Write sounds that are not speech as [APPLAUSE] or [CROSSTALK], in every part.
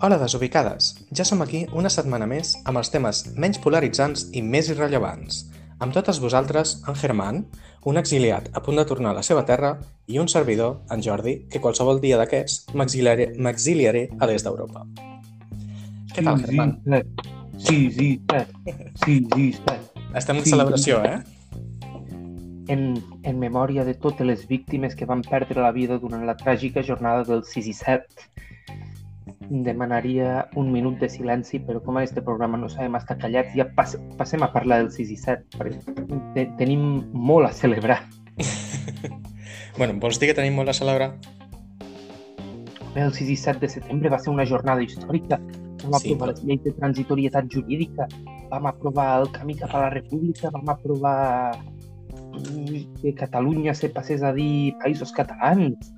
Hola, desubicades! Ja som aquí una setmana més amb els temes menys polaritzants i més irrellevants. Amb totes vosaltres, en Germán, un exiliat a punt de tornar a la seva terra i un servidor, en Jordi, que qualsevol dia d'aquests m'exiliaré a l'est d'Europa. Què tal, Germán? Sí, sí. Sí, sí, cert. Estem en sí, celebració, eh? En, en memòria de totes les víctimes que van perdre la vida durant la tràgica jornada del 6 i 7, demanaria un minut de silenci, però com en aquest programa no sabem estar callats, ja pas, passem a parlar del 6 i 7, perquè te, tenim molt a celebrar. [LAUGHS] bueno, vols dir que tenim molt a celebrar? El 6 i 7 de setembre va ser una jornada històrica. Vam Sí, aprovar les lleis de transitorietat jurídica, vam aprovar el camí cap a la república, vam aprovar mm, que Catalunya se passés a dir països catalans.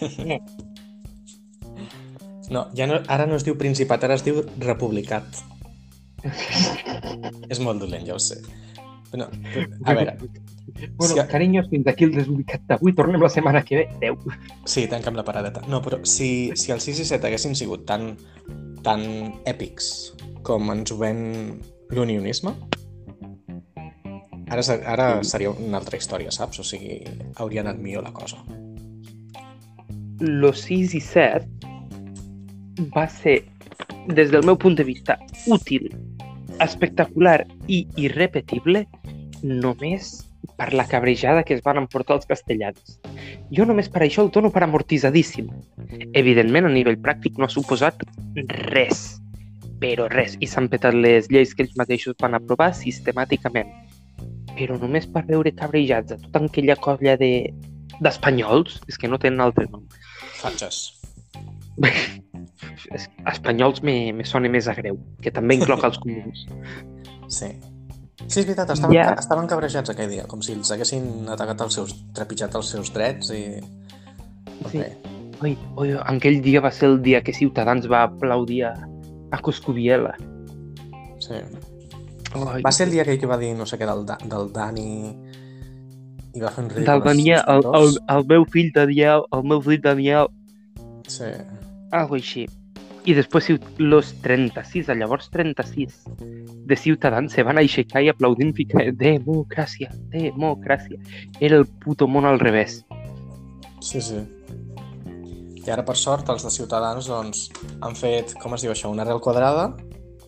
[LAUGHS] No, ja no, ara no es diu Principat, ara es diu Republicat. [LAUGHS] És molt dolent, ja ho sé. Però, però, [LAUGHS] a veure, Bueno, Sí. carinyos, fins aquí el desubicat d'avui. Tornem la setmana que ve. Adéu. sí, tanca'm la paradeta. No, però si, si el 6 i 7 haguessin sigut tan, tan èpics com ens ho ven l'unionisme, ara, ara seria una altra història, saps? O sigui, hauria anat millor la cosa. Lo 6 i 7 va ser, des del meu punt de vista, útil, espectacular i irrepetible només per la cabrejada que es van emportar els castellans. Jo només per això el dono per amortitzadíssim. Evidentment, a nivell pràctic no ha suposat res, però res, i s'han petat les lleis que ells mateixos van aprovar sistemàticament. Però només per veure cabrejats a tota aquella colla de d'espanyols, és que no tenen altre nom, Fatxes. [LAUGHS] Es- espanyols me, me sona més a greu, que també incloc els comuns. [LAUGHS] Sí. Sí, és veritat, estaven, Ja. estaven cabrejats aquell dia, com si els haguessin atacat els seus, trepitjat els seus drets i... Sí. Oi, oi, aquell dia va ser el dia que Ciutadans va aplaudir a, a Coscubiela. Sí. Oi, Va ser el dia aquell que va dir no sé què del, del Dani i va fer un ridícul. del Daniel, el, el, el meu fill Daniel, el meu fill Daniel, Sí. algo així. I després los 36, a llavors 36, de Ciutadans se van aixecar i aplaudint ficant democràcia, democràcia. Era el puto món al revés. Sí, sí. I ara, per sort, els de Ciutadans doncs, han fet, com es diu això, una arrel quadrada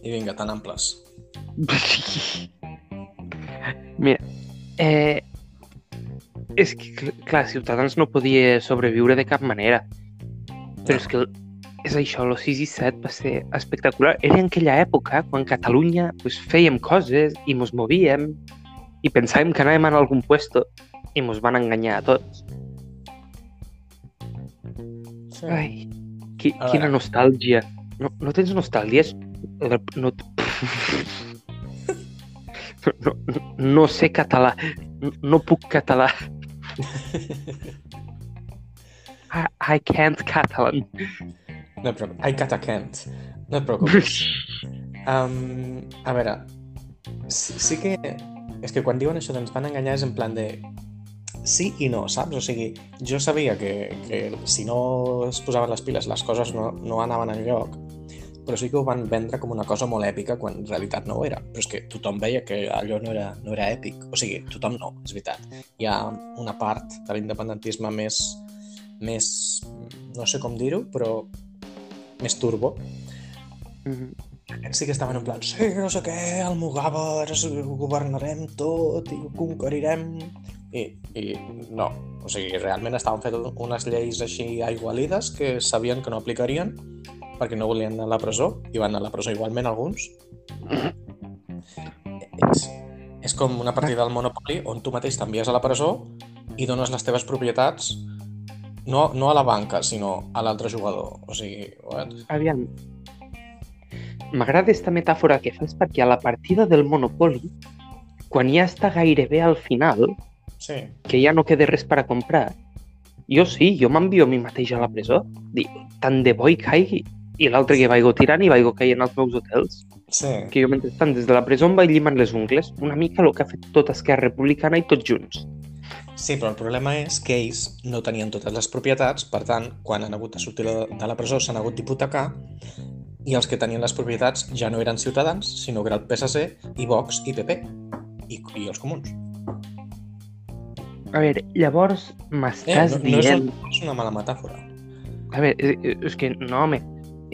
i vinga, tan amples. [LAUGHS] Mira, eh, és que, cl- clar, Ciutadans no podia sobreviure de cap manera. Però és que el- és això, el 6 i 7 va ser espectacular. Era en aquella època quan Catalunya pues, fèiem coses i mos movíem i pensàvem que anàvem a algun puesto i mos van enganyar a tots. Sí. Ai, qui, A quina veure. nostàlgia. No, no tens nostàlgia? És- No, no, no, no sé català. No, no puc català. [LAUGHS] I, I can't catalan. No et preocupis. Ai, Cata Kent. No et preocupis. Um, a veure, sí, sí que... És que quan diuen això d'ens van enganyar és en plan de... Sí i no, saps? O sigui, jo sabia que, que si no es posaven les piles les coses no, no anaven enlloc, però sí que ho van vendre com una cosa molt èpica quan en realitat no ho era. Però és que tothom veia que allò no era, no era èpic. O sigui, tothom no, és veritat. Hi ha una part de l'independentisme més, més... no sé com dir-ho, però més turbo. Mhm. Aquests sí que estaven en plan, sí, no sé què, el Mugàvers, ho governarem tot i ho conquerirem. I, I no, o sigui, realment estaven fent unes lleis així aigualides que sabien que no aplicarien perquè no volien anar a la presó i van anar a la presó igualment alguns. És, és com una partida del Monopoly on tu mateix t'envies a la presó i dones les teves propietats no, no a la banca, sinó a l'altre jugador. O sigui, what? Aviam. M'agrada aquesta metàfora que fas perquè a la partida del Monopoly, quan ja està gairebé al final, Sí, que ja no queda res per a comprar, jo sí, jo m'envio a mi mateix a la presó. Dic, tant de bo hi caigui. I l'altre que vaigo tirant i vaigo caient als meus hotels. sí. Que jo, mentrestant, des de la presó em vaig llimant les ungles, una mica el que ha fet tota Esquerra Republicana i tots junts. Sí, però el problema és que ells no tenien totes les propietats, per tant, quan han hagut de sortir de la presó s'han hagut d'hipotecar i els que tenien les propietats ja no eren ciutadans, sinó que era el PSC i Vox i PP i, i els comuns. A veure, llavors Eh, m'estàs no, no, és dient... no és una mala metàfora. A veure, és, és que no, home,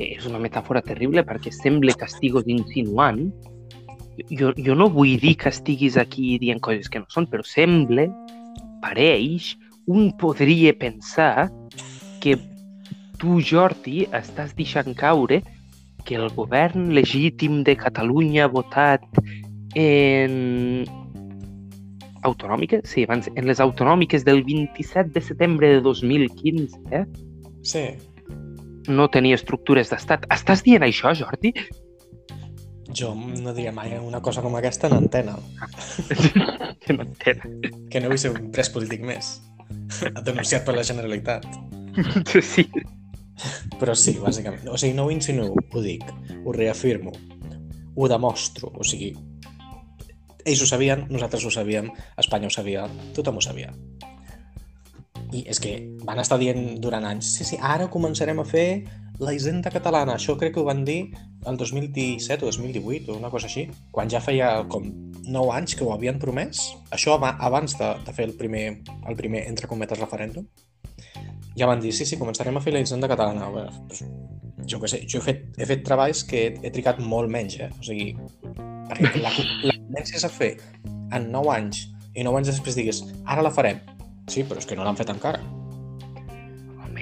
és una metàfora terrible perquè sembla que estigues insinuant. Jo, jo no vull dir que estiguis aquí dient coses que no són, però sembla, pareix, un podria pensar que tu, Jordi, estàs deixant caure que el govern legítim de Catalunya votat en autonòmiques, sí, abans, en les autonòmiques del 27 de setembre de 2015, eh? Sí, no tenia estructures d'estat. Estàs dient això, Jordi? Jo no diria mai una cosa com aquesta en antena, [LAUGHS] que no entenc. que no vull ser un pres polític més, denunciat per la Generalitat. Sí. Però sí, bàsicament. O sigui, no ho insinuo, ho dic, ho reafirmo, ho demostro. O sigui, ells ho sabien, nosaltres ho sabíem, Espanya ho sabia, tothom ho sabia. I és que van estar dient durant anys, sí, sí, ara començarem a fer la hisenda catalana. Això crec que ho van dir el 2017 o 2018 o una cosa així, quan ja feia com 9 anys que ho havien promès. Això aba- abans de, de fer el primer, el primer, entre cometes, referèndum. Ja van dir, sí, sí, començarem a fer la hisenda catalana. Veure, doncs, jo què sé, jo he fet, he fet treballs que he, he trigat molt menys, eh? O sigui, perquè la, la tendència és a fer en 9 anys i 9 anys després digues, ara la farem. Sí, però és que no l'han fet encara.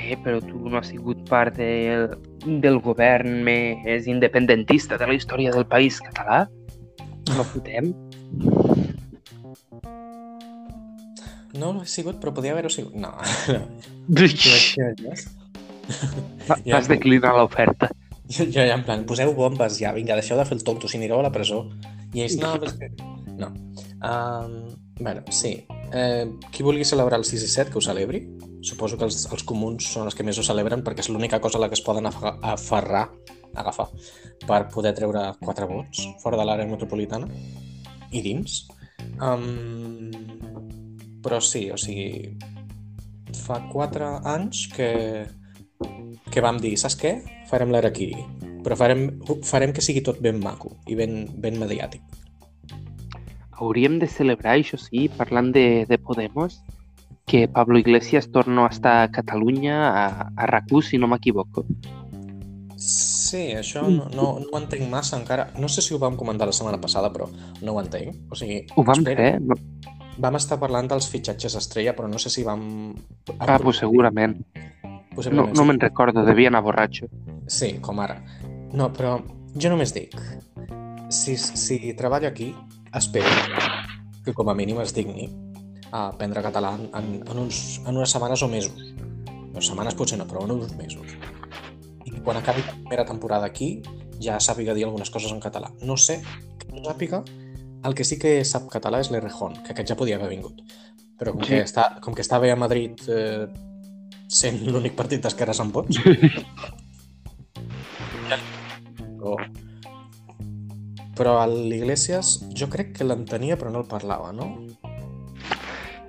Home, però tu no has sigut part del, del govern més independentista de la història del país català? No fotem? No ho he sigut, però podia haver-ho sigut. No. [LAUGHS] Vas Ja, declinar l'oferta. Jo, jo ja en plan, poseu bombes ja, vinga, deixeu de fer el tonto, si anireu a la presó. I ells, no, que... No. Um, bueno, sí. Eh, qui vulgui celebrar el 6 i 7, que ho celebri. Suposo que els, els comuns són els que més ho celebren perquè és l'única cosa a la que es poden aferrar, agafar, per poder treure quatre vots fora de l'àrea metropolitana i dins. Um, però sí, o sigui, fa quatre anys que, que vam dir, saps què? Farem l'Araquiri, però farem, farem que sigui tot ben maco i ben, ben mediàtic. Hauríem de celebrar, això sí, parlant de, de Podemos, que Pablo Iglesias torna a estar a Catalunya, a, a RAC1, si no m'equivoco. Sí, això no, no, no ho entenc massa encara. No sé si ho vam comentar la setmana passada, però no ho entenc. O sigui, Ho vam espera, fer? No? Vam estar parlant dels fitxatges estrella, però no sé si vam... Ah, pues segurament. No, Possiblement no me'n recordo, devia anar borratxo. Sí, com ara. No, però jo només dic, si, si treballo aquí, espero que com a mínim es digni a aprendre català en, en, uns, en unes setmanes o mesos. No, setmanes potser no, però en uns mesos. I quan acabi la primera temporada aquí ja sàpiga dir algunes coses en català. No sé que no sàpiga, el que sí que sap català és l'Errejón, que aquest ja podia haver vingut. Però com, Sí. que, està, com que està bé a Madrid eh, sent l'únic partit d'esquerres [LAUGHS] amb vots, però... Però a l'Iglesias jo crec que l'entenia però no el parlava, no?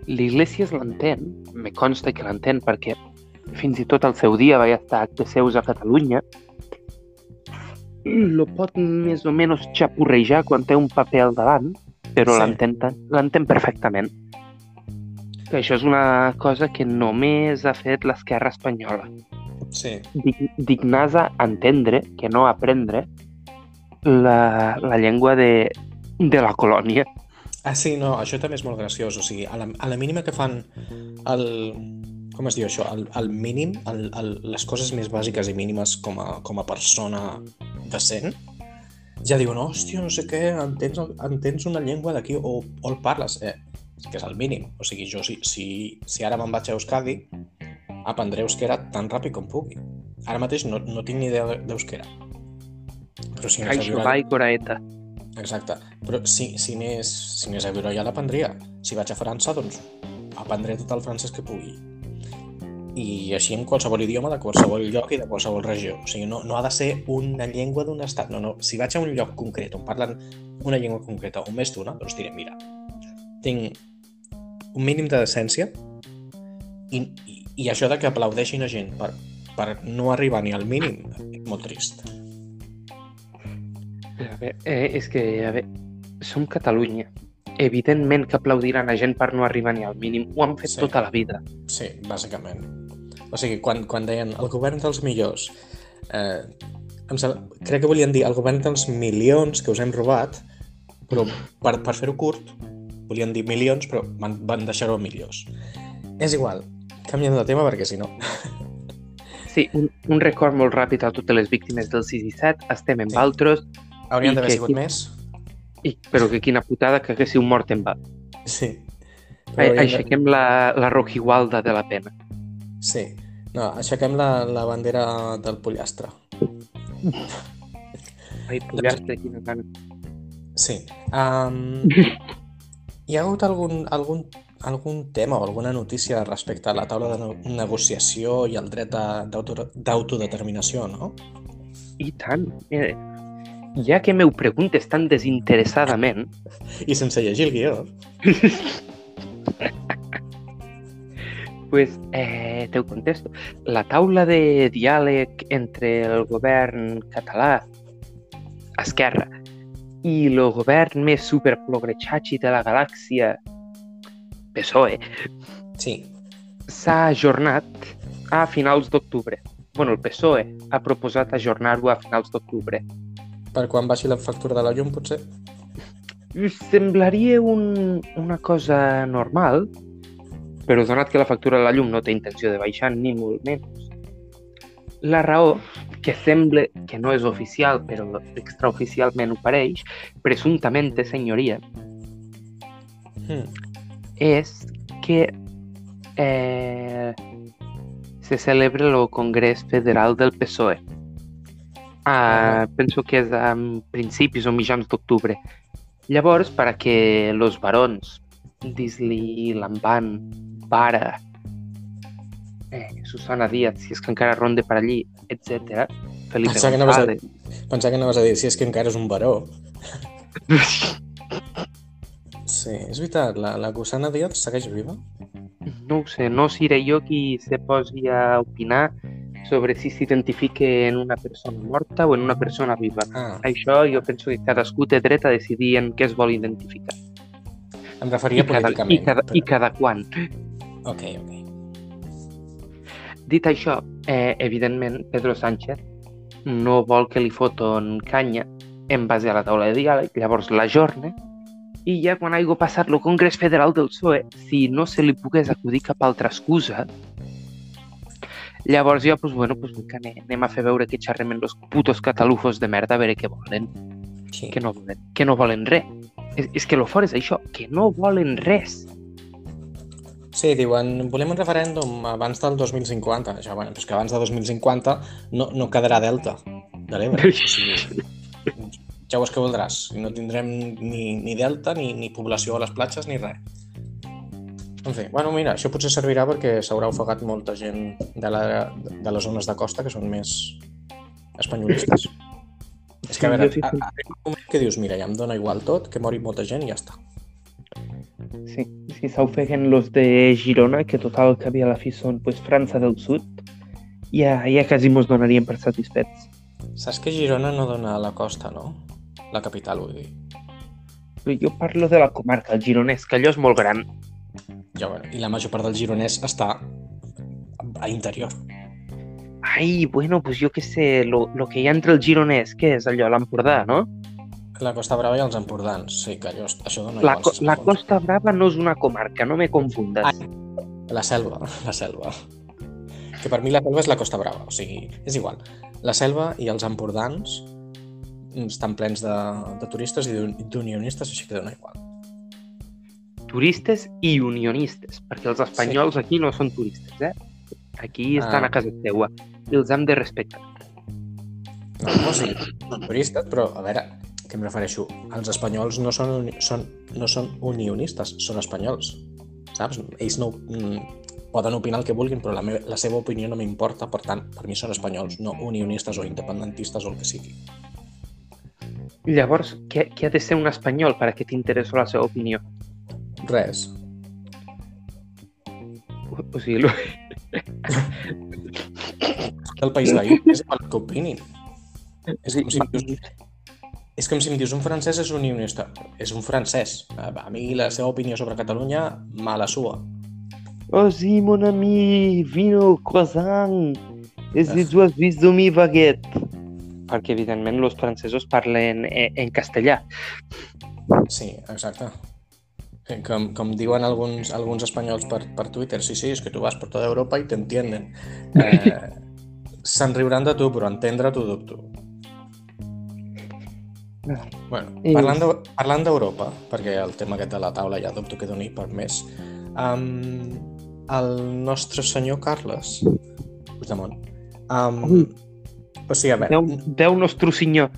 L'Iglesias l'entén, me consta que l'entén perquè fins i tot al seu dia vaig estar a actes seus a Catalunya. Lo pot més o menys xapurrejar quan té un paper al davant, però Sí. l'entén perfectament. Que això és una cosa que només ha fet l'esquerra espanyola. Sí. Dig- Dignar a entendre, que no aprendre, la, la llengua de, de la colònia. Ah, sí, no, això també és molt graciós. O sigui, a la, a la mínima que fan el... Com es diu això? El, el mínim, el, el, les coses més bàsiques i mínimes com a, com a persona decent, ja diuen, hòstia, no sé què, entens, entens una llengua d'aquí o, o el parles. Eh, que és el mínim. O sigui, jo si, si, si ara me'n vaig a Euskadi, aprendré euskera tan ràpid com pugui. Ara mateix no, no tinc ni idea d'euskera. Però si anés a Caixo viure... va i coraeta. Exacte. Però si, si, anés, si anés a viure allà l'aprendria. Si vaig a França, doncs aprendré tot el francès que pugui. I així en qualsevol idioma de qualsevol lloc i de qualsevol regió. O sigui, no, no ha de ser una llengua d'un estat. No, no. Si vaig a un lloc concret on parlen una llengua concreta o més d'una, doncs diré, mira, tinc un mínim de decència i, i, i això de que aplaudeixin a gent per, per no arribar ni al mínim és molt trist. A veure, eh, és que, a veure, som Catalunya. Evidentment que aplaudiran a gent per no arribar ni al mínim. Ho han fet Sí. tota la vida. Sí, bàsicament. O sigui, quan, quan deien el govern dels millors, eh, em sembla, crec que volien dir el govern dels milions que us hem robat, però per, per fer-ho curt, volien dir milions, però van, van deixar-ho a milions. És igual, canviem de tema perquè si no... Sí, un, un record molt ràpid a totes les víctimes del 6 i 7. Estem en Sí. Valtros, Haurien d'haver sigut més? i, però que quina putada que haguéssiu mort en va. Sí. Però Ai, haurien de- Aixequem la, la Rojigualda de la pena. Sí. No, aixequem la, la bandera del pollastre. Ai, pollastre, quina gana. Sí. Um, hi ha hagut algun, algun, algun tema o alguna notícia respecte a la taula de ne- negociació i el dret de- d'auto- d'autodeterminació, no? I tant. Eh, ja que m'ho preguntes tan desinteressadament, I sense llegir el guió. [LAUGHS] pues, eh, te ho contesto. La taula de diàleg entre el govern català, Esquerra, i el govern més superprogretxatxi de la galàxia, PSOE, Sí. s'ha ajornat a finals d'octubre. bueno, el PSOE ha proposat ajornar-ho a finals d'octubre. Per quan baixi la factura de la llum, potser? Semblaria un, una cosa normal, però donat que la factura de la llum no té intenció de baixar ni molt menys. La raó, que sembla que no és oficial, però extraoficialment ho pareix, presumptamente, senyoria, Hmm. és que eh, se celebra el Congrés Federal del PSOE. Ah, penso que és a principis o mitjans d'octubre. Llavors, per a que los barons, Disney, Lamban, Vara, eh, Susana Díaz, si és que encara ronde per allí, etc. Felipe Pensava que anaves a-. Pensava que anaves a dir si és que encara és un baró. [LAUGHS] Sí, és veritat, la, la Gusana Díaz segueix viva? No ho sé, no seré jo qui se posi a opinar sobre si s'identifica en una persona morta o en una persona viva. Ah, Això jo penso que cadascú té dret a decidir en què es vol identificar. em referia I cada, i, políticament. cada, I però- cada quan. Ok, ok. Dit això, eh, evidentment, Pedro Sánchez no vol que li foten canya en base a la taula de diàleg, llavors l'ajorna, i ja quan hagi passat el Congrés Federal del PSOE, si no se li pogués acudir cap altra excusa, llavors ja, pues, bueno, pues, que anem, anem a fer veure que xerrem amb los putos catalufos de merda a veure què volen, Sí. que no volen, que no volen res. És, és que lo fort és això, que no volen res. Sí, diuen, volem un referèndum abans del 2050. Això, bueno, però és que abans del 2050 no, no quedarà delta de l'Ebre. [LAUGHS] O sigui, ja veus que voldràs. No tindrem ni, ni delta, ni, ni població a les platges, ni res. En fi, bueno, mira, això potser servirà perquè s'haurà ofegat molta gent de, la, de les zones de costa que són més espanyolistes. És que, a veure, jo sí a, que- a, a, que dius, mira, ja em dona igual tot, que mori molta gent i ja està. Sí, sí s'ofeguen los de Girona, que total al cap i a la fi són pues, França del Sud, ja, ja quasi mos donarien per satisfets. Saps que Girona no dona a la costa, no? La capital, vull dir. Jo parlo de la comarca, el gironès, que allò és molt gran. Ja, bueno, I la major part del gironès està a interior. Ai, bueno, pues jo què sé, lo, lo que hi ha entre el gironès, què és allò, l'Empordà, no? La Costa Brava i els Empordans. Sí, que allò, això dona La, co la. Costa Brava no és una comarca, no me confundes. Ai. La selva, [LAUGHS] la selva. Que per mi la selva és la Costa Brava, o sigui, és igual. La selva i els Empordans estan plens de, de turistes i d'un- d'unionistes, així que dona igual. Turistes i unionistes, perquè els espanyols aquí no són turistes, eh? Aquí estan Ah. a casa teua i els hem de respectar. No, no sí, són turistes, però a veure, què em refereixo? Els espanyols no són, són, no són unionistes, són espanyols. Saps? Ells no mm, poden opinar el que vulguin, però la, meva, la seva opinió no m'importa, per tant, per mi són espanyols, no unionistes o independentistes o el que sigui. Llavors, què, què ha de ser un espanyol per a que t'interessi la seva opinió? Res. O, o sigui, lo... Del país veí és igual que opinin. És com si dius, És com si em dius un francès és un unionista. És un francès. A mi la seva opinió sobre Catalunya, mala sua. Oh sí, mon ami, vino, croissant, és si tu has vist mi baguette. Perquè, evidentment, els francesos parlen en, en castellà. Sí, exacte. Com, com diuen alguns, alguns espanyols per, per Twitter, sí, sí, és que tu vas per tota Europa i t'entienden. [LAUGHS] Eh, Se'n riuran de tu, però entendre t'ho dubto. Bueno, parlant de, parlant d'Europa, perquè el tema aquest de la taula ja dubto que doni per més, um, el nostre senyor Carles Puigdemont, um, o sigui, a veure... Déu, Déu nostre senyor.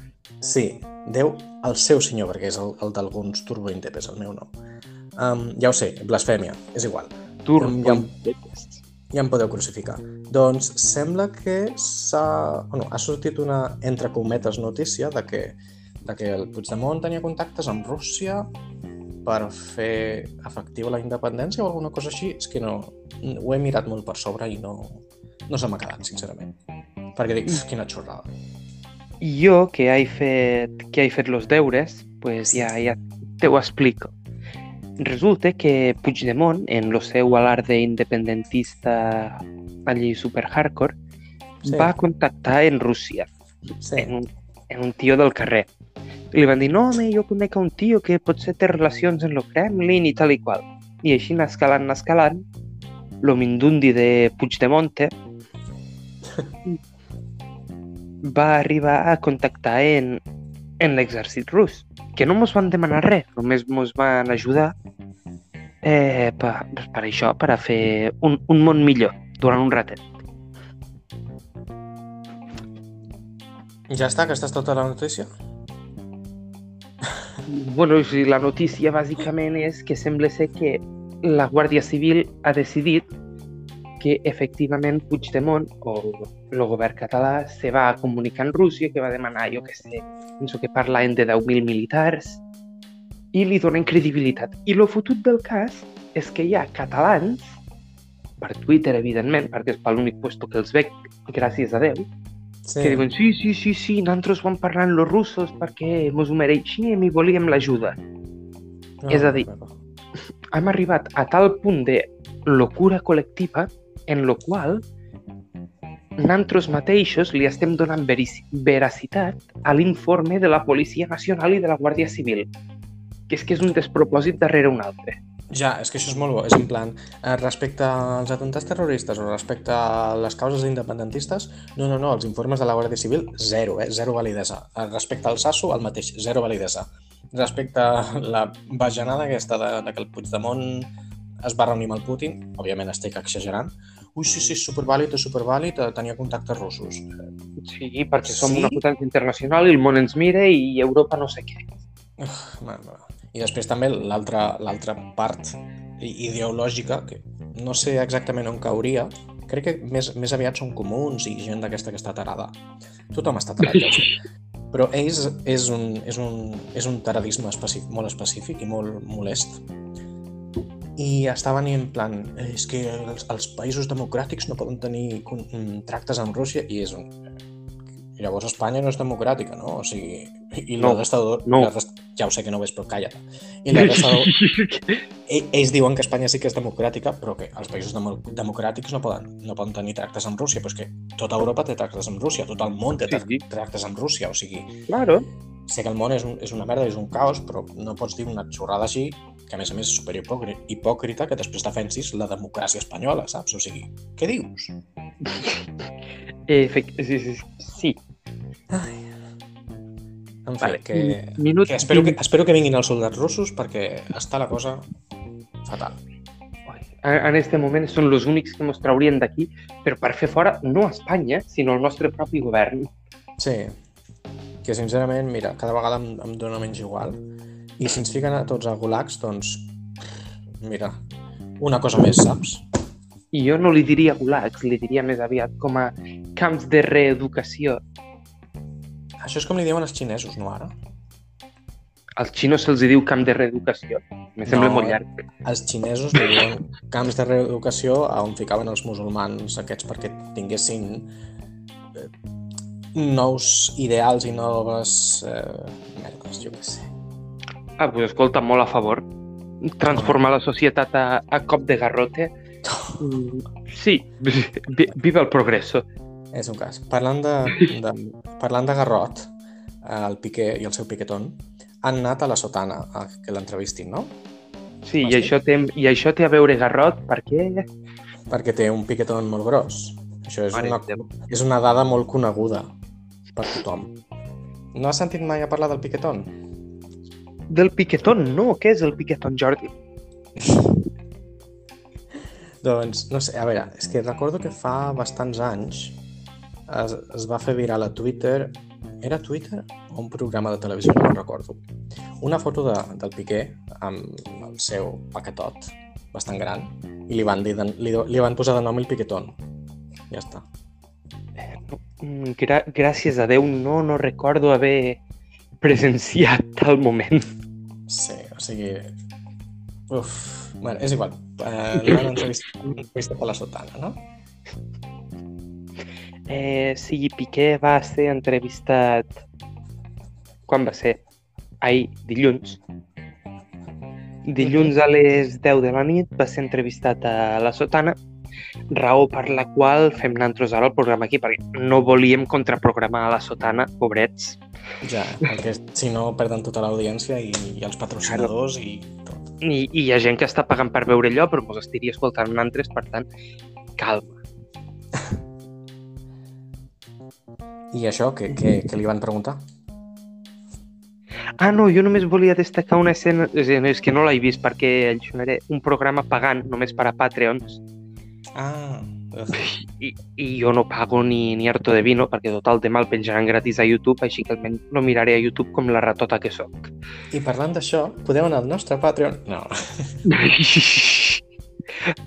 Sí, Déu el seu senyor, perquè és el, el d'alguns turbointepes, el meu no. Um, ja ho sé, blasfèmia, és igual. Turbointepes. Ja, ja em podeu crucificar. Doncs sembla que s'ha... Bueno, ha sortit una, entre cometes, notícia de que, de que el Puigdemont tenia contactes amb Rússia per fer efectiva la independència o alguna cosa així. És que no... Ho he mirat molt per sobre i no, no se m'ha quedat, sincerament. Perquè dic, quina xorrada. Jo, que he fet, que he fet los deures, pues ja, ja te ho explico. Resulta que Puigdemont, en el seu alarde independentista allí super hardcore, sí. va contactar en Rússia, Sí. en, un, en un tio del carrer. I li van dir, no, home, jo conec un tio que potser té relacions en el Kremlin i tal i qual. I així, anar escalant, anar escalant, lo mindundi de Puigdemonte [LAUGHS] va arribar a contactar en, en l'exèrcit rus, que no mos van demanar res, només mos van ajudar eh, per, per això, per a fer un, un món millor durant un ratet. Ja està, aquesta és tota la notícia? Bueno, la notícia bàsicament és que sembla ser que la Guàrdia Civil ha decidit que efectivament Puigdemont o el govern català se va comunicar en Rússia, que va demanar, jo què sé, penso que parlaven de 10.000 militars, i li donen credibilitat. I lo fotut del cas és que hi ha catalans, per Twitter, evidentment, perquè és per l'únic puesto que els veig, gràcies a Déu, Sí. que diuen, sí, sí, sí, sí, nosaltres vam parlar amb los russos perquè mos ho mereixíem i volíem l'ajuda. No, és a dir, no, no. Hem arribat a tal punt de locura col·lectiva en lo qual nosaltres mateixos li estem donant veracitat a l'informe de la Policia Nacional i de la Guàrdia Civil. Que és que és un despropòsit darrere un altre. Ja, és que això és molt bo. És en plan, eh, respecte als atentats terroristes o respecte a les causes independentistes, no, no, no, els informes de la Guàrdia Civil, zero, eh? Zero validesa. Eh, Respecte al Sasso, el mateix, zero validesa. Respecte a la bajanada aquesta de, de que el Puigdemont es va reunir amb el Putin, òbviament estic exagerant, ui, sí, sí, supervàlid, és supervàlid, eh, tenia contactes russos. Sí, perquè som Sí? una potència internacional i el món ens mira i Europa no sé què. Uf. I després també l'altra part ideològica, que no sé exactament on cauria, crec que més, més aviat són comuns i gent d'aquesta que està tarada. Tothom està tarat, ja ho sé. [LAUGHS] Però ells és un, és un, és un taradisme específic, molt específic i molt molest. I estaven en plan, "Eh, és que els, els països democràtics no poden tenir mm, tractes amb Rússia i és un... I llavors Espanya no és democràtica, no? O sigui, i la No, resta de... no. La resta, ja ho sé que no ho ves, però calla't. I la resta de... [LAUGHS] Ell- Ells diuen que Espanya sí que és democràtica, però que els països demo democràtics no poden, no poden tenir tractes amb Rússia. Però és que tota Europa té tractes amb Rússia, tot el món té tractes amb Rússia. O sigui, Claro. Sé que el món és, un, és una merda, és un caos, però no pots dir una xorrada així, que a més a més és super hipòcri- hipòcrita, que després defensis la democràcia espanyola, saps? O sigui, què dius? [LAUGHS] Efect sí, sí, sí. Ai. En fi, Vale. que, Minut que, espero que espero que vinguin els soldats russos perquè està la cosa fatal. En en este moment són els únics que ens traurien d'aquí, però per fer fora no a Espanya, sinó el nostre propi govern. Sí, que sincerament, mira, cada vegada em, em dóna menys igual. I si ens fiquen a tots a gulags, doncs, mira, una cosa més, saps? I jo no li diria gulags, li diria més aviat com a camps de reeducació. Això és com li diuen els xinesos, no ara? Als xinos se'ls diu camp de reeducació. Me sembla No. molt llarg. Els xinesos li diuen camps de reeducació a on ficaven els musulmans aquests perquè tinguessin... nous ideals i noves eh, merdes, jo què sé. Ah, doncs escolta, molt a favor. Transformar la societat a, a cop de garrote. [LAUGHS] Sí, vi- viva el progresso. És un cas. Parlant de, de, parlant de Garrot, eh, el Piqué i el seu piquetón, han anat a la sotana a que l'entrevistin, no? Sí, Ah, i sí? això, té, i això té a veure Garrot perquè... Perquè té un piquetón molt gros. Això és una, és una dada molt coneguda per tothom. No has sentit mai a parlar del piquetón? Del piquetón, no. Què és el piquetón, Jordi? [LAUGHS] Doncs, no sé, a veure, és que recordo que fa bastants anys es, es va fer viral a Twitter, era Twitter o un programa de televisió, no recordo, una foto de, del Piqué amb el seu paquetot bastant gran i li van, dir, de- li, li van posar de nom el Piquetón. Ja està. Mm, Gra gràcies a Déu, no, no recordo haver presenciat tal moment. Sí, o sigui... Uf, bueno, és igual. Uh, L'han entrevistat, entrevistat a la sotana, no? Eh, sí, Piqué va ser entrevistat... Quan va ser? Ahir, dilluns. Dilluns a les 10 de la nit va ser entrevistat a la Sotana, raó per la qual fem nantros ara el programa aquí, perquè no volíem contraprogramar a la Sotana, pobrets. Ja, perquè si no perden tota l'audiència i, i els patrocinadors i tot. I, I hi ha gent que està pagant per veure allò, però mos estaria escoltant nantres, per tant, calma. I això, què, què, què li van preguntar? Ah, no, jo només volia destacar una escena, és, que no l'he vist perquè això era un programa pagant només per a Patreons Ah, i, i jo no pago ni, ni harto de vino perquè total demà el penjaran gratis a YouTube, així que almenys no miraré a YouTube com la ratota que sóc. i parlant d'això, podeu anar al nostre Patreon? No. [LAUGHS]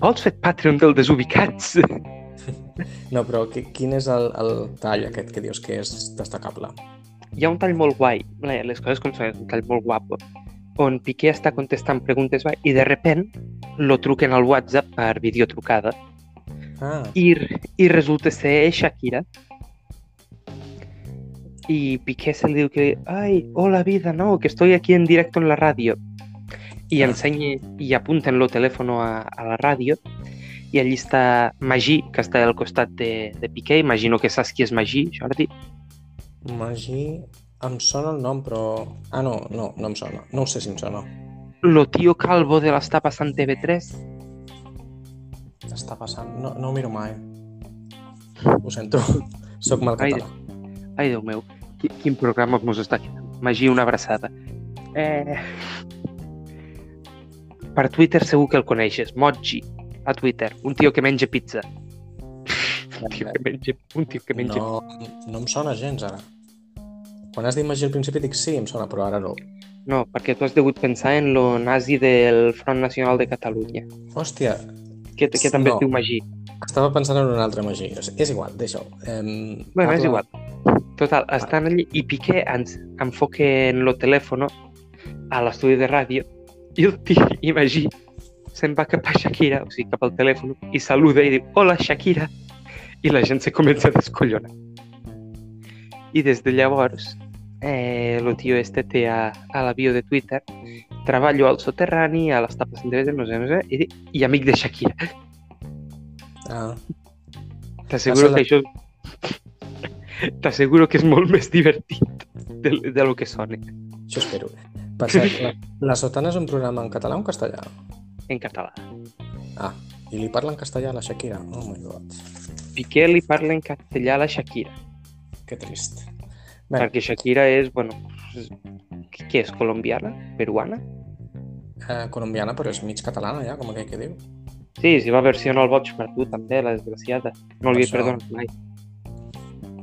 Vols fer Patreon del Desubicats? No, però qui- quin és el, el tall aquest que dius que és destacable? Hi ha un tall molt guai, les coses com són, un tall molt guapo, on Piqué està contestant preguntes va, i de repent lo truquen al WhatsApp per videotrucada Ah, i, i resulta ser Shakira. Y Piqué se le diu que, ay, hola vida, no, que estoy aquí en directo en la radio. Y Ah. enseña y apunta en lo teléfono a, a la ràdio i allí està Magí, que està al costat de, de Piqué. Imagino que saps qui és Magí, Jordi. Magí... Em sona el nom, però... Ah, no, no, no em sona. No ho sé si em sona. Lo tío calvo de l'està passant TV3. Està passant... No, no ho miro mai. Ho sento. [LAUGHS] Soc mal Ai, català. Ai, Déu meu, qui, quin programa mos està quedant. Magí, una abraçada. Eh... Per Twitter segur que el coneixes. Moji, a Twitter. Un tio que menja pizza. Un tio que menja, un tio que menja No, no em sona gens, ara. Quan has dit Magí al principi dic sí, em sona, però ara no. No, perquè tu has degut pensar en lo nazi del Front Nacional de Catalunya, Hòstia, que, que també No. es diu Magí. estava pensant en un altre Magí. O sigui, És igual, deixa-ho. Em, Bueno, és igual. Total, estan allí i Piqué ens enfoca en lo telèfono a l'estudi de ràdio i el tio, i Magí, se'n va cap a Shakira, o sigui, cap al telèfon, i saluda i diu, hola, Shakira, i la gent se comença a descollonar. I des de llavors, eh, el tio este té a, a la bio de Twitter, treballo al soterrani, a les tapes de no sé, no sé, i, i amic de Shakira. Ah, T'asseguro que això... [LAUGHS] T'asseguro que és molt més divertit de, de lo que sona això espero. Per cert, la, la Sotana és un programa en català o en castellà? en català. Ah, i li parla en castellà a la Shakira? Oh my god, Piqué li parla en castellà a la Shakira, que trist. Bé, perquè Shakira és, bueno, és- què és, colombiana? Peruana? eh, colombiana, però és mig catalana ja, com aquell que diu. Sí, si va versionar el boig per tu també, la desgraciada. No li Això. perdonat mai.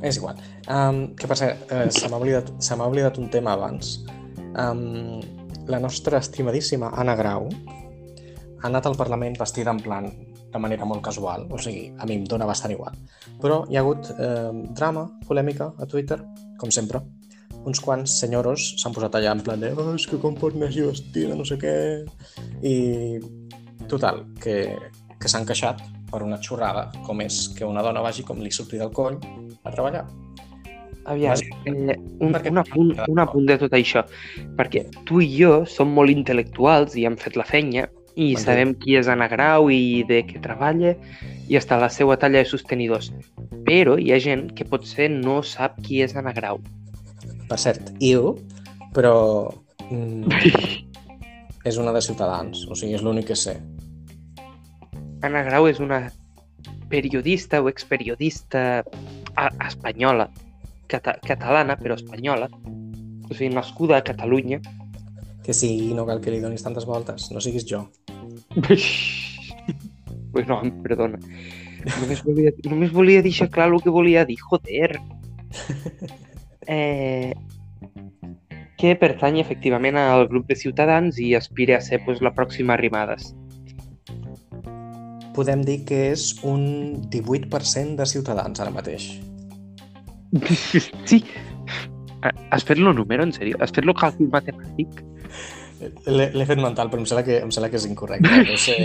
És igual. Um, què passa? Uh, se m'ha oblidat, se oblidat un tema abans. Um, la nostra estimadíssima Anna Grau ha anat al Parlament vestida en plan de manera molt casual, o sigui, a mi em dóna bastant igual. Però hi ha hagut eh, drama, polèmica a Twitter, com sempre. Uns quants senyoros s'han posat allà en plan de oh, és que com pot així vestida, no sé què... I total, que, que s'han queixat per una xorrada, com és que una dona vagi com li surti del coll a treballar. Aviam, eh, un, un, apunt, un apunt de tot això, perquè tu i jo som molt intel·lectuals i hem fet la feina i sabem qui és Anna Grau i de què treballa i està la seva talla de sostenidors. Però hi ha gent que potser no sap qui és Anna Grau. Per cert, il, però mm, [LAUGHS] és una de Ciutadans, o sigui, és l'únic que sé. Anna Grau és una periodista o experiodista espanyola, cata catalana però espanyola, o sigui, nascuda a Catalunya. Que sí, no cal que li donis tantes voltes, no siguis jo. [LAUGHS] bueno, em perdona. Només volia, només volia deixar clar el que volia dir, joder. [LAUGHS] Eh, que pertany efectivament al grup de Ciutadans i aspira a ser pues, la pròxima Arrimadas. Podem dir que és un 18% de Ciutadans ara mateix. [LAUGHS] Sí. Has fet lo número, en sèrio? Has fet lo càlcul matemàtic? L'he l'he fet mental, però em sembla que, em sembla que és incorrecte. [LAUGHS] Deu ser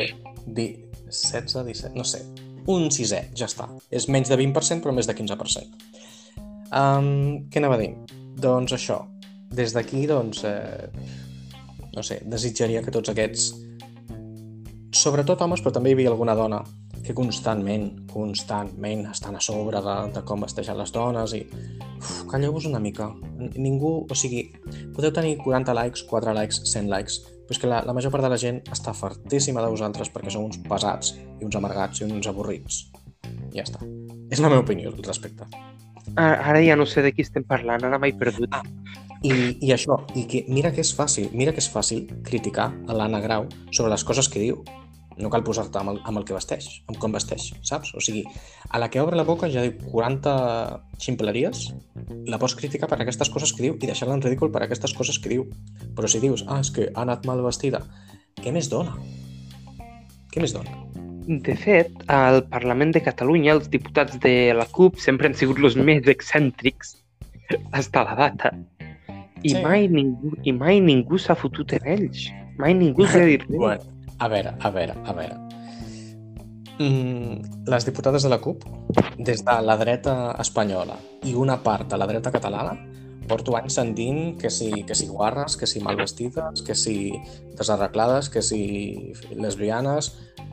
di... 16, 17, no sé. Un sisè, ja està. És menys de 20%, però més de 15%. Um, què anava a dir? Doncs això. Des d'aquí, doncs, eh, no sé, desitjaria que tots aquests, sobretot homes, però també hi havia alguna dona, que constantment, constantment estan a sobre de, de com vesteixen les dones i calleu-vos una mica. Ningú, o sigui, podeu tenir 40 likes, 4 likes, 100 likes, però és que la, la major part de la gent està fartíssima de vosaltres perquè sou uns pesats i uns amargats i uns avorrits. Ja està. És la meva opinió al respecte. Ara, ara ja no sé de qui estem parlant, ara m'he perdut. Ah. I, I això, i que mira que és fàcil, mira que és fàcil criticar a l'Anna Grau sobre les coses que diu. No cal posar-te amb, el, amb el que vesteix, amb com vesteix, saps? O sigui, a la que obre la boca ja diu 40 ximpleries, la pots criticar per aquestes coses que diu i deixar-la en ridícul per aquestes coses que diu. Però si dius, ah, és que ha anat mal vestida, què més dona? Què més dona? De fet, al Parlament de Catalunya els diputats de la CUP sempre han sigut els més excèntrics hasta la data. I, Sí. mai ningú, i mai ningú s'ha fotut en ells. Mai ningú els ha dit [LAUGHS] res. Bueno, a veure, a veure, a veure. Mm, les diputades de la CUP, des de la dreta espanyola i una part de la dreta catalana, porto anys sentint que si, que si guarres, que si mal vestides, que si desarreglades, que si lesbianes,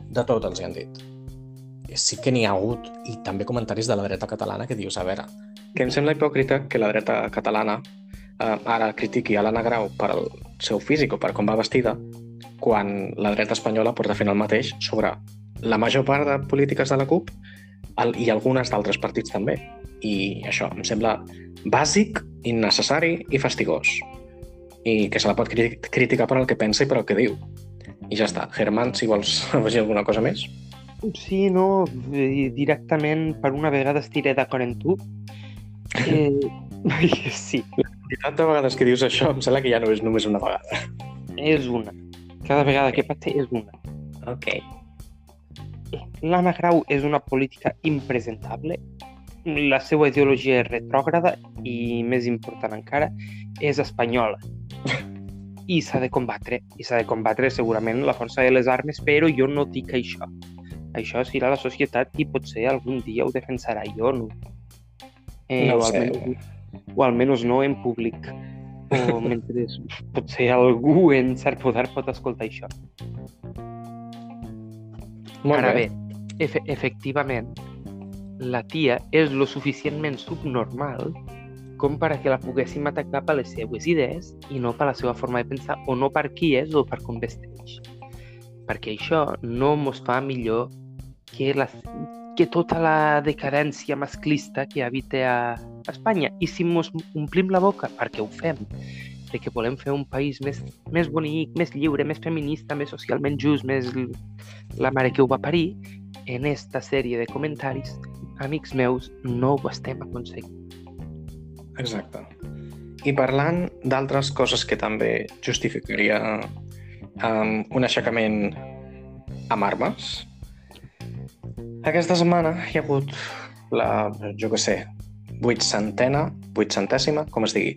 de tot els hi han dit. Sí que n'hi ha hagut, i també comentaris de la dreta catalana que dius, a veure, que em sembla hipòcrita que la dreta catalana eh, ara critiqui a l'Anna Grau per el seu físic o per com va vestida, quan la dreta espanyola porta fent el mateix sobre la major part de polítiques de la CUP el, i algunes d'altres partits també. I això em sembla bàsic, innecessari i fastigós. I que se la pot cri criticar per el que pensa i per el que diu. I ja està. Germán, si vols [LAUGHS] afegir alguna cosa més? Sí, no, directament per una vegada estiré d'acord amb tu. [LAUGHS] Eh, [LAUGHS] sí, I tantes vegades que dius això, em sembla que ja no és només una vegada. és una. Cada vegada que passa és una. Ok. L'Anna Grau és una política impresentable, la seva ideologia és retrògrada i, més important encara, és espanyola. I s'ha de combatre. I s'ha de combatre segurament la força de les armes, però jo no dic això. Això serà la societat qui potser algun dia ho defensarà. Jo no. Eh, No ho o, sé. almenys, o almenys no en públic. O mentre potser algú en cert poder pot escoltar això. Molt Ara bé, efe efectivament, la tia és lo suficientment subnormal com per a que la poguéssim atacar per les seues idees i no per la seva forma de pensar o no per qui és o per com vesteix. Perquè això no mos fa millor que, la, que tota la decadència masclista que habita a Espanya. I si mos omplim la boca, perquè ho fem, de que volem fer un país més, més bonic, més lliure, més feminista, més socialment just, més la mare que ho va parir, en esta sèrie de comentaris, amics meus, no ho estem aconseguint. Exacte. I parlant d'altres coses que també justificaria um, un aixecament amb armes, aquesta setmana hi ha hagut la, jo què sé, vuitcentena, vuitcentèsima, com es digui,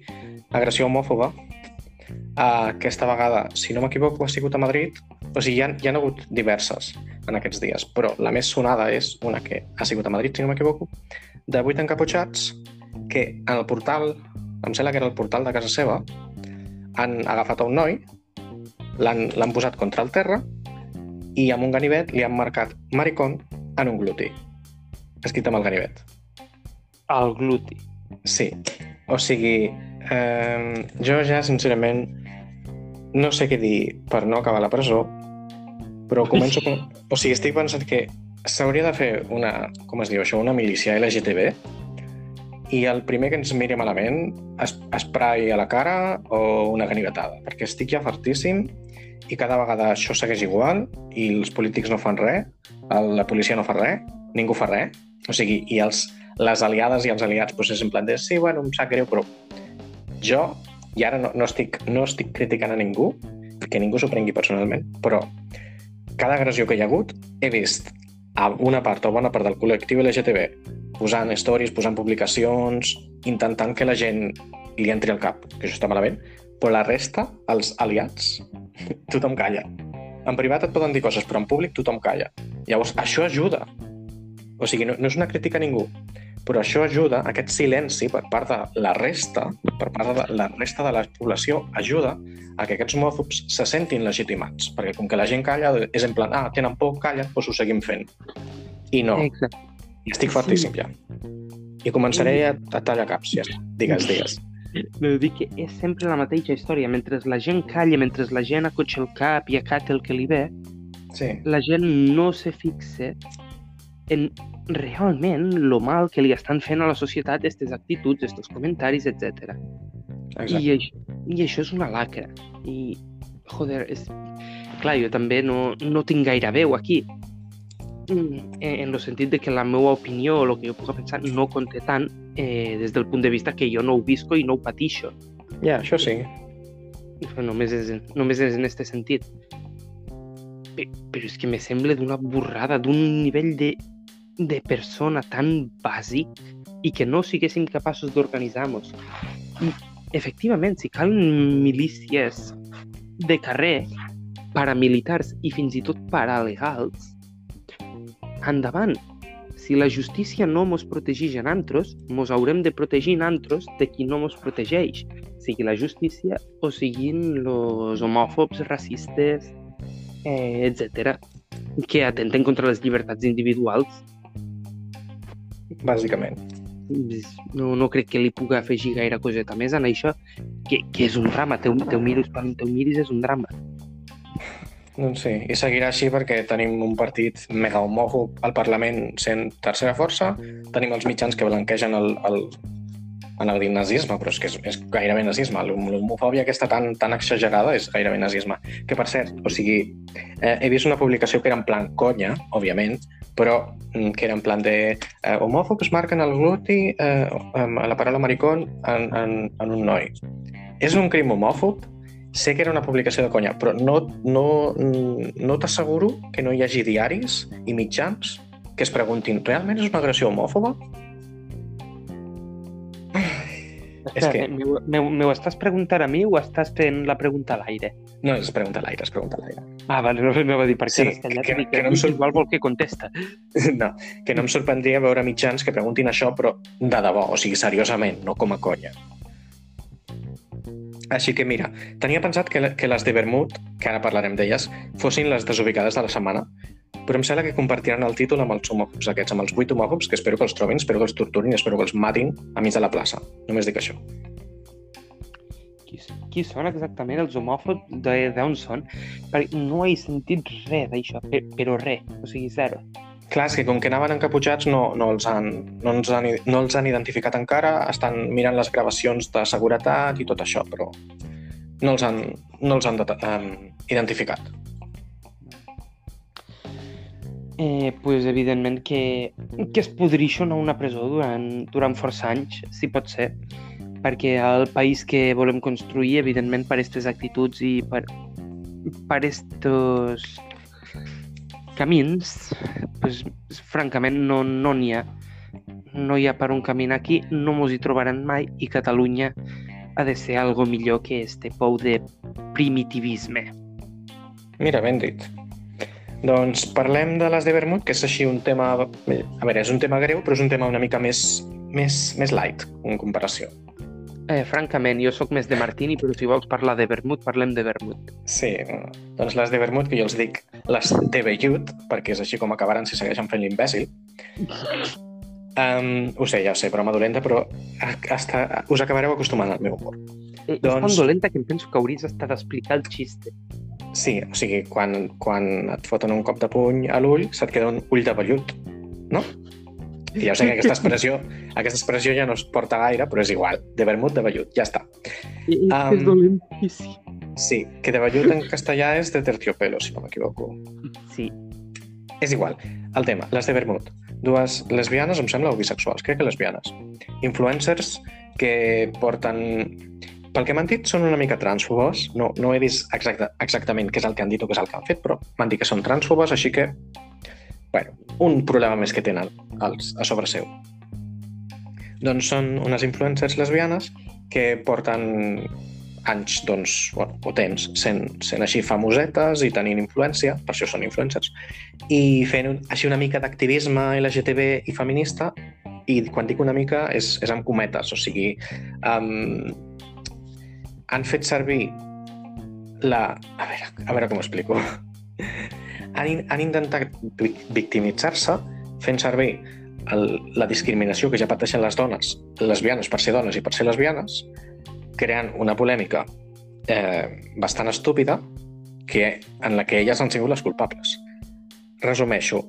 agressió homòfoba. Uh, aquesta vegada, si no m'equivoco, ha sigut a Madrid. O sigui, hi ha, hi ha hagut diverses en aquests dies, però la més sonada és una que ha sigut a Madrid, si no m'equivoco, de vuit encaputxats que en el portal, em sembla que era el portal de casa seva, han agafat un noi, l'han posat contra el terra i amb un ganivet li han marcat maricón en un gluti. Escrit amb el ganivet. El gluti. Sí. O sigui, eh, jo ja, sincerament, no sé què dir per no acabar la presó, però [LAUGHS] començo... Com... O sigui, estic pensant que s'hauria de fer una, com es diu això, una milícia LGTB i el primer que ens miri malament es, esprai a la cara o una ganivetada, perquè estic ja fartíssim i cada vegada això segueix igual i els polítics no fan res, la policia no fa res, ningú fa res, o sigui, i els, les aliades i els aliats doncs és en plan de sí, bueno, em sap greu, però jo, i ara no, no, estic, no estic criticant a ningú, que ningú s'ho prengui personalment, però cada agressió que hi ha hagut he vist a una part o bona part del col·lectiu LGTB posant stories, posant publicacions, intentant que la gent li entri al cap, que això està malament, però la resta, els aliats, [LAUGHS] tothom calla. En privat et poden dir coses, però en públic tothom calla. Llavors, això ajuda. O sigui, no, no és una crítica a ningú, però això ajuda, aquest silenci per part de la resta, per part de la resta de la població, ajuda a que aquests homòfobs se sentin legitimats, perquè com que la gent calla, és en plan, ah, tenen por, callen, doncs ho seguim fent. I no. Exacte. I estic fartíssim ja. I començaré a, a tallar caps, ja. Digues, digues. No, dic que és sempre la mateixa història. Mentre la gent calla, mentre la gent acotxa el cap i acata el que li ve, Sí, la gent no se fixa en realment lo mal que li estan fent a la societat aquestes actituds, aquests comentaris, etc. I, això, I això és una lacra. I, joder, és... clar, jo també no, no tinc gaire veu aquí. Mm, En, en el sentit de que la meva opinió o el que jo puc pensar no conté tant eh, des del punt de vista que jo no ho visco i no ho patixo. Ja, això sí. Però només és, només és en aquest sentit. Pe- Però és que me sembla d'una borrada, d'un nivell de, de persona tan bàsic i que no siguéssim capaços d'organitzar-nos. Efectivament, si calen milícies de carrer, paramilitars i fins i tot paralegals, endavant. Si la justícia no mos protegeix en antros, mos haurem de protegir en antros de qui no mos protegeix, sigui la justícia o siguin los homòfobs, racistes, eh, etc que atenten contra les llibertats individuals. Bàsicament. No, no crec que li pugui afegir gaire coseta més en això, que, que és un drama. Teu, teu miris, quan teu miris és un drama. Doncs sí, i seguirà així perquè tenim un partit mega homòfob al Parlament sent tercera força, tenim els mitjans que blanquegen el, el, en el nazisme, però és que és, és gairebé nazisme. L'hom- L'homofòbia aquesta tan, tan exagerada és gairebé nazisme. Que, per cert, o sigui, eh, he vist una publicació que era en plan conya, òbviament, però mm, que era en plan de eh, homòfobs marquen el gluti, eh, amb la paraula maricón, en, en, en un noi. És un crim homòfob? Sé que era una publicació de conya, però no, no, no t'asseguro que no hi hagi diaris i mitjans que es preguntin realment és una agressió homòfoba? És que- M'ho estàs preguntant a mi o estàs fent la pregunta a l'aire? No, es pregunta a l'aire, es pregunta a l'aire. Ah, vale, no, no va dir per Sí, què callat que- dic, que no em surt- igual vol que contesta. [LAUGHS] No, que no em sorprendria veure mitjans que preguntin això, però de debò, o sigui, seriosament, no com a conya. Així que mira, tenia pensat que, que les de Vermut, que ara parlarem d'elles, fossin les desubicades de la setmana, però em sembla que compartiran el títol amb els homòfobs aquests, amb els vuit homòfobs, que espero que els trobin, espero que els torturin, espero que els matin a mig de la plaça. Només dic això. Qui, qui són exactament els homòfobs? De- D'on són? Perquè no he sentit res d'això, pe- però res, o sigui, zero. Clar, és que com que anaven encaputxats no, no, els han, no, els han, no els han identificat encara, estan mirant les gravacions de seguretat i tot això, però no els han, no els han um, identificat. Eh, pues, evidentment que, que es podrixen a una presó durant, durant força anys, si pot ser, perquè el país que volem construir, evidentment, per aquestes actituds i per, per estos camins, pues, francament, no no n'hi ha. No hi ha per on caminar aquí, no mos hi trobaran mai i Catalunya ha de ser algo millor que este pou de primitivisme. Mira, ben dit. Doncs parlem de les de Vermut, que és així un tema... A veure, és un tema greu, però és un tema una mica més més, més light en comparació. Eh, francament, jo sóc més de Martini, però si vols parlar de vermut, parlem de vermut. Sí, doncs les de vermut, que jo els dic les de vellut, perquè és així com acabaran si segueixen fent l'imbècil. Um, ho sé, ja ho sé, broma dolenta, però hasta, us acabareu acostumant al meu humor. Eh, doncs... És tan dolenta que em penso que hauries estat d'explicar el xiste. Sí, o sigui, quan, quan et foten un cop de puny a l'ull, se't queda un ull de vellut, no? I ja sé que aquesta expressió, [LAUGHS] aquesta expressió ja no es porta gaire, però és igual. De vermut, de vellut, ja està. I, um, és dolentíssim. Sí, que de vellut en castellà és de terciopelo, si no m'equivoco. Sí. És igual. El tema, les de vermut. Dues lesbianes, em sembla, o bisexuals, crec que lesbianes. Influencers que porten... Pel que m'han dit, són una mica transfobes. No, no he vist exacta, exactament què és el que han dit o què és el que han fet, però m'han dit que són transfobes, així que bueno, un problema més que tenen els, a sobre seu. Doncs són unes influencers lesbianes que porten anys, doncs, bueno, potents, sent, sent així famosetes i tenint influència, per això són influencers, i fent un, així una mica d'activisme LGTB i feminista, i quan dic una mica és, és amb cometes, o sigui, um, han fet servir la... A veure, a veure com ho explico han, han intentat victimitzar-se fent servir el, la discriminació que ja pateixen les dones lesbianes per ser dones i per ser lesbianes, creant una polèmica eh, bastant estúpida que, en la que elles han sigut les culpables. Resumeixo,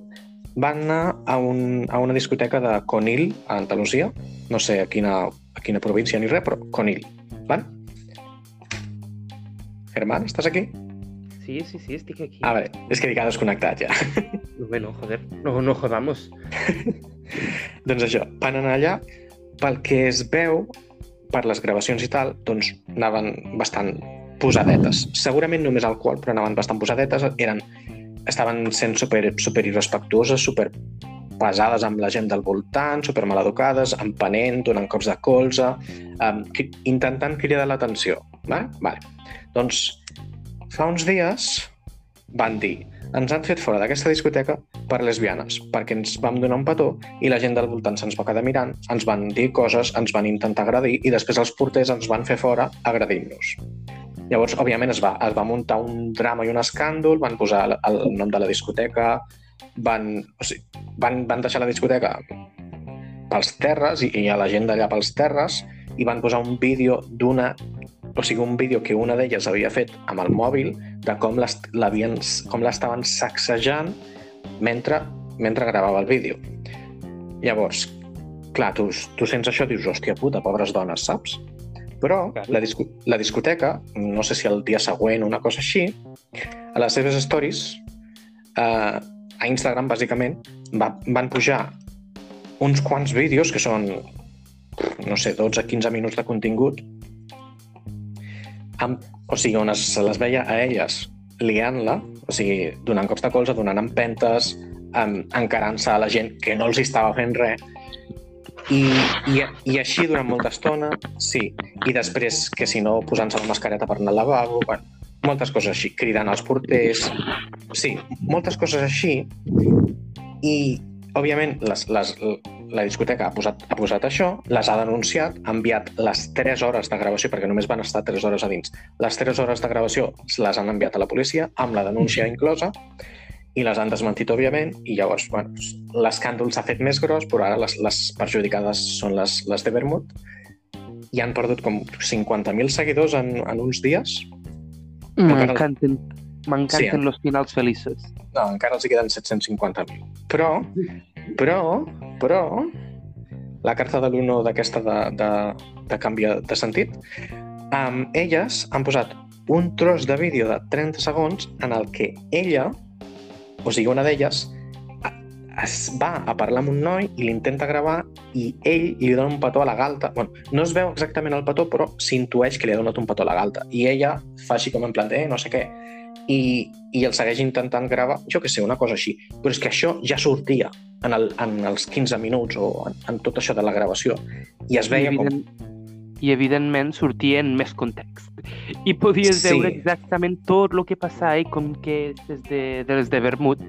van anar a, un, a una discoteca de Conil, a Andalusia, no sé a quina, a quina província ni res, però Conil, val? Germán, estàs aquí? Sí, sí, sí, estic aquí. Ah, vale. És que dic, ha desconnectat ja. [LAUGHS] Bueno, joder, no, no jodamos. [LAUGHS] doncs això, van anar allà pel que es veu per les gravacions i tal, doncs anaven bastant posadetes. Segurament només alcohol, però anaven bastant posadetes. Eren, estaven sent super, super irrespectuoses, super pesades amb la gent del voltant, super maleducades, empenent, donant cops de colze, um, intentant cridar l'atenció. Vale? Vale. Doncs Fa uns dies van dir ens han fet fora d'aquesta discoteca per lesbianes, perquè ens vam donar un petó i la gent del voltant se'ns va quedar mirant, ens van dir coses, ens van intentar agradir i després els porters ens van fer fora agradint-nos. Llavors, òbviament, es va, es va muntar un drama i un escàndol, van posar el, el nom de la discoteca, van, o sigui, van, van deixar la discoteca pels terres i, i a la gent d'allà pels terres i van posar un vídeo d'una o sigui, un vídeo que una d'elles havia fet amb el mòbil de com l'estaven sacsejant mentre, mentre gravava el vídeo. Llavors, clar, tu, tu sents això i dius, hòstia puta, pobres dones, saps? Però la, disco la discoteca, no sé si el dia següent o una cosa així, a les seves stories, eh, a Instagram, bàsicament, va, van pujar uns quants vídeos que són, no sé, 12-15 minuts de contingut, amb, o sigui, on es, se les veia a elles liant-la, o sigui, donant cops de colze, donant empentes, um, encarant-se a la gent que no els estava fent res, i, i, i així durant molta estona, sí. I després, que si no, posant-se la mascareta per anar al lavabo, bueno, moltes coses així, cridant als porters... Sí, moltes coses així. I, òbviament, les, les, la discoteca ha posat, ha posat això, les ha denunciat, ha enviat les 3 hores de gravació, perquè només van estar 3 hores a dins. Les 3 hores de gravació les han enviat a la policia, amb la denúncia inclosa, i les han desmentit, òbviament, i llavors bueno, l'escàndol s'ha fet més gros, però ara les, les perjudicades són les, les de Vermut, i han perdut com 50.000 seguidors en, en uns dies. M'encanten m'encanten sí, els finals feliços. No, encara els hi queden 750.000. Però però, però, la carta de l'uno d'aquesta de, de, de canvi de sentit, um, elles han posat un tros de vídeo de 30 segons en el que ella, o sigui, una d'elles, es va a parlar amb un noi i l'intenta gravar i ell li dona un petó a la galta. Bueno, no es veu exactament el petó, però s'intueix que li ha donat un petó a la galta. I ella fa així com en plan de, eh, no sé què, i, i el segueix intentant gravar, jo que sé, una cosa així. Però és que això ja sortia en, el, en els 15 minuts o en, en tot això de la gravació i es veia I evident, com... I evidentment sortia en més context. I podies sí. veure exactament tot el que passava i com que des de, des de Vermut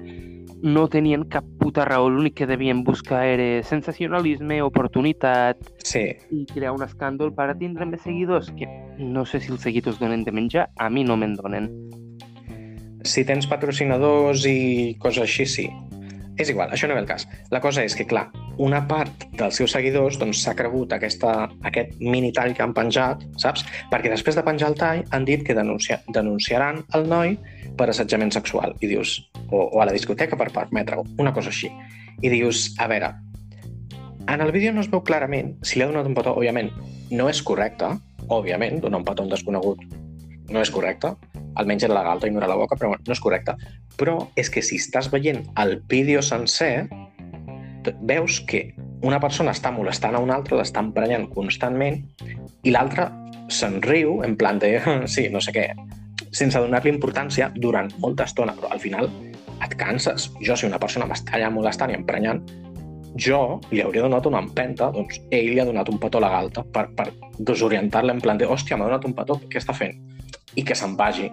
no tenien cap puta raó, l'únic que devien buscar era sensacionalisme, oportunitat Sí, i crear un escàndol per a tindre més seguidors, que no sé si els seguidors donen de menjar, a mi no me'n donen. Si tens patrocinadors i coses així, sí. És igual, això no ve el cas. La cosa és que, clar, una part dels seus seguidors doncs, s'ha cregut aquesta, aquest mini tall que han penjat, saps? Perquè després de penjar el tall han dit que denuncia, denunciaran el noi per assetjament sexual. I dius, o, o a la discoteca per permetre-ho, una cosa així. I dius, a veure, en el vídeo no es veu clarament si li ha donat un petó, òbviament, no és correcte, òbviament, donar un petó a un desconegut no és correcte, almenys era legal ignorar la boca, però no és correcte. Però és que si estàs veient el vídeo sencer, veus que una persona està molestant a una altra, l'està emprenyant constantment, i l'altra se'n riu, en plan de, [LAUGHS] sí, no sé què, sense donar-li importància durant molta estona, però al final et canses. Jo, si una persona m'està allà molestant i emprenyant, jo li hauria donat una empenta, doncs ell li ha donat un petó a la galta per, per desorientar-la en plan de, hòstia, m'ha donat un petó, què està fent? I que se'n vagi.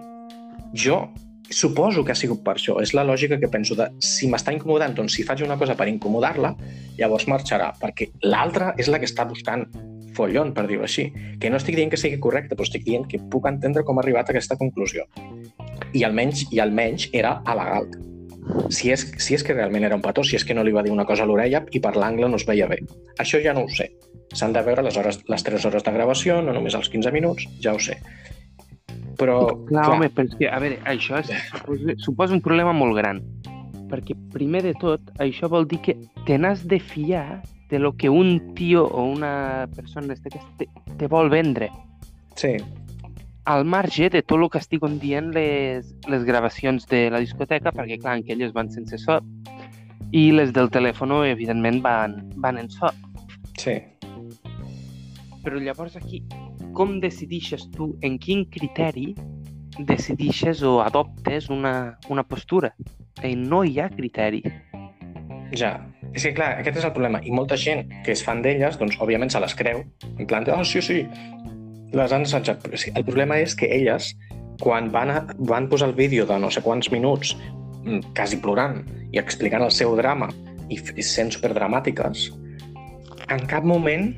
Jo suposo que ha sigut per això. És la lògica que penso de si m'està incomodant, doncs si faig una cosa per incomodar-la, llavors marxarà, perquè l'altra és la que està buscant follon, per dir-ho així. Que no estic dient que sigui correcte, però estic dient que puc entendre com ha arribat a aquesta conclusió. I almenys, i almenys era a la galta. Si és, si és que realment era un petó, si és que no li va dir una cosa a l'orella i per l'angle no es veia bé. Això ja no ho sé. S'han de veure les, hores, les 3 hores de gravació, no només els 15 minuts, ja ho sé. Però, Clar, clar, home, que, a veure, això és, suposa, suposa un problema molt gran. Perquè, primer de tot, això vol dir que te n'has de fiar de lo que un tio o una persona en este cas te, te vol vendre. sí, Al marge de tot el que estiguen dient les, les gravacions de la discoteca, perquè, clar, que elles van sense so, i les del telèfon, evidentment, van, van en so. sí. Però llavors aquí, com decidixes tu, en quin criteri decidixes o adoptes una, una postura? I no hi ha criteri. Ja. És que, clar, aquest és el problema. I molta gent que és fan d'elles, doncs, òbviament, se les creu. En plan de, oh, sí, sí, les han assetjat. Però sí, el problema és que elles, quan van, a, van posar el vídeo de no sé quants minuts, mm, quasi plorant, i explicant el seu drama, i sent superdramàtiques, en cap moment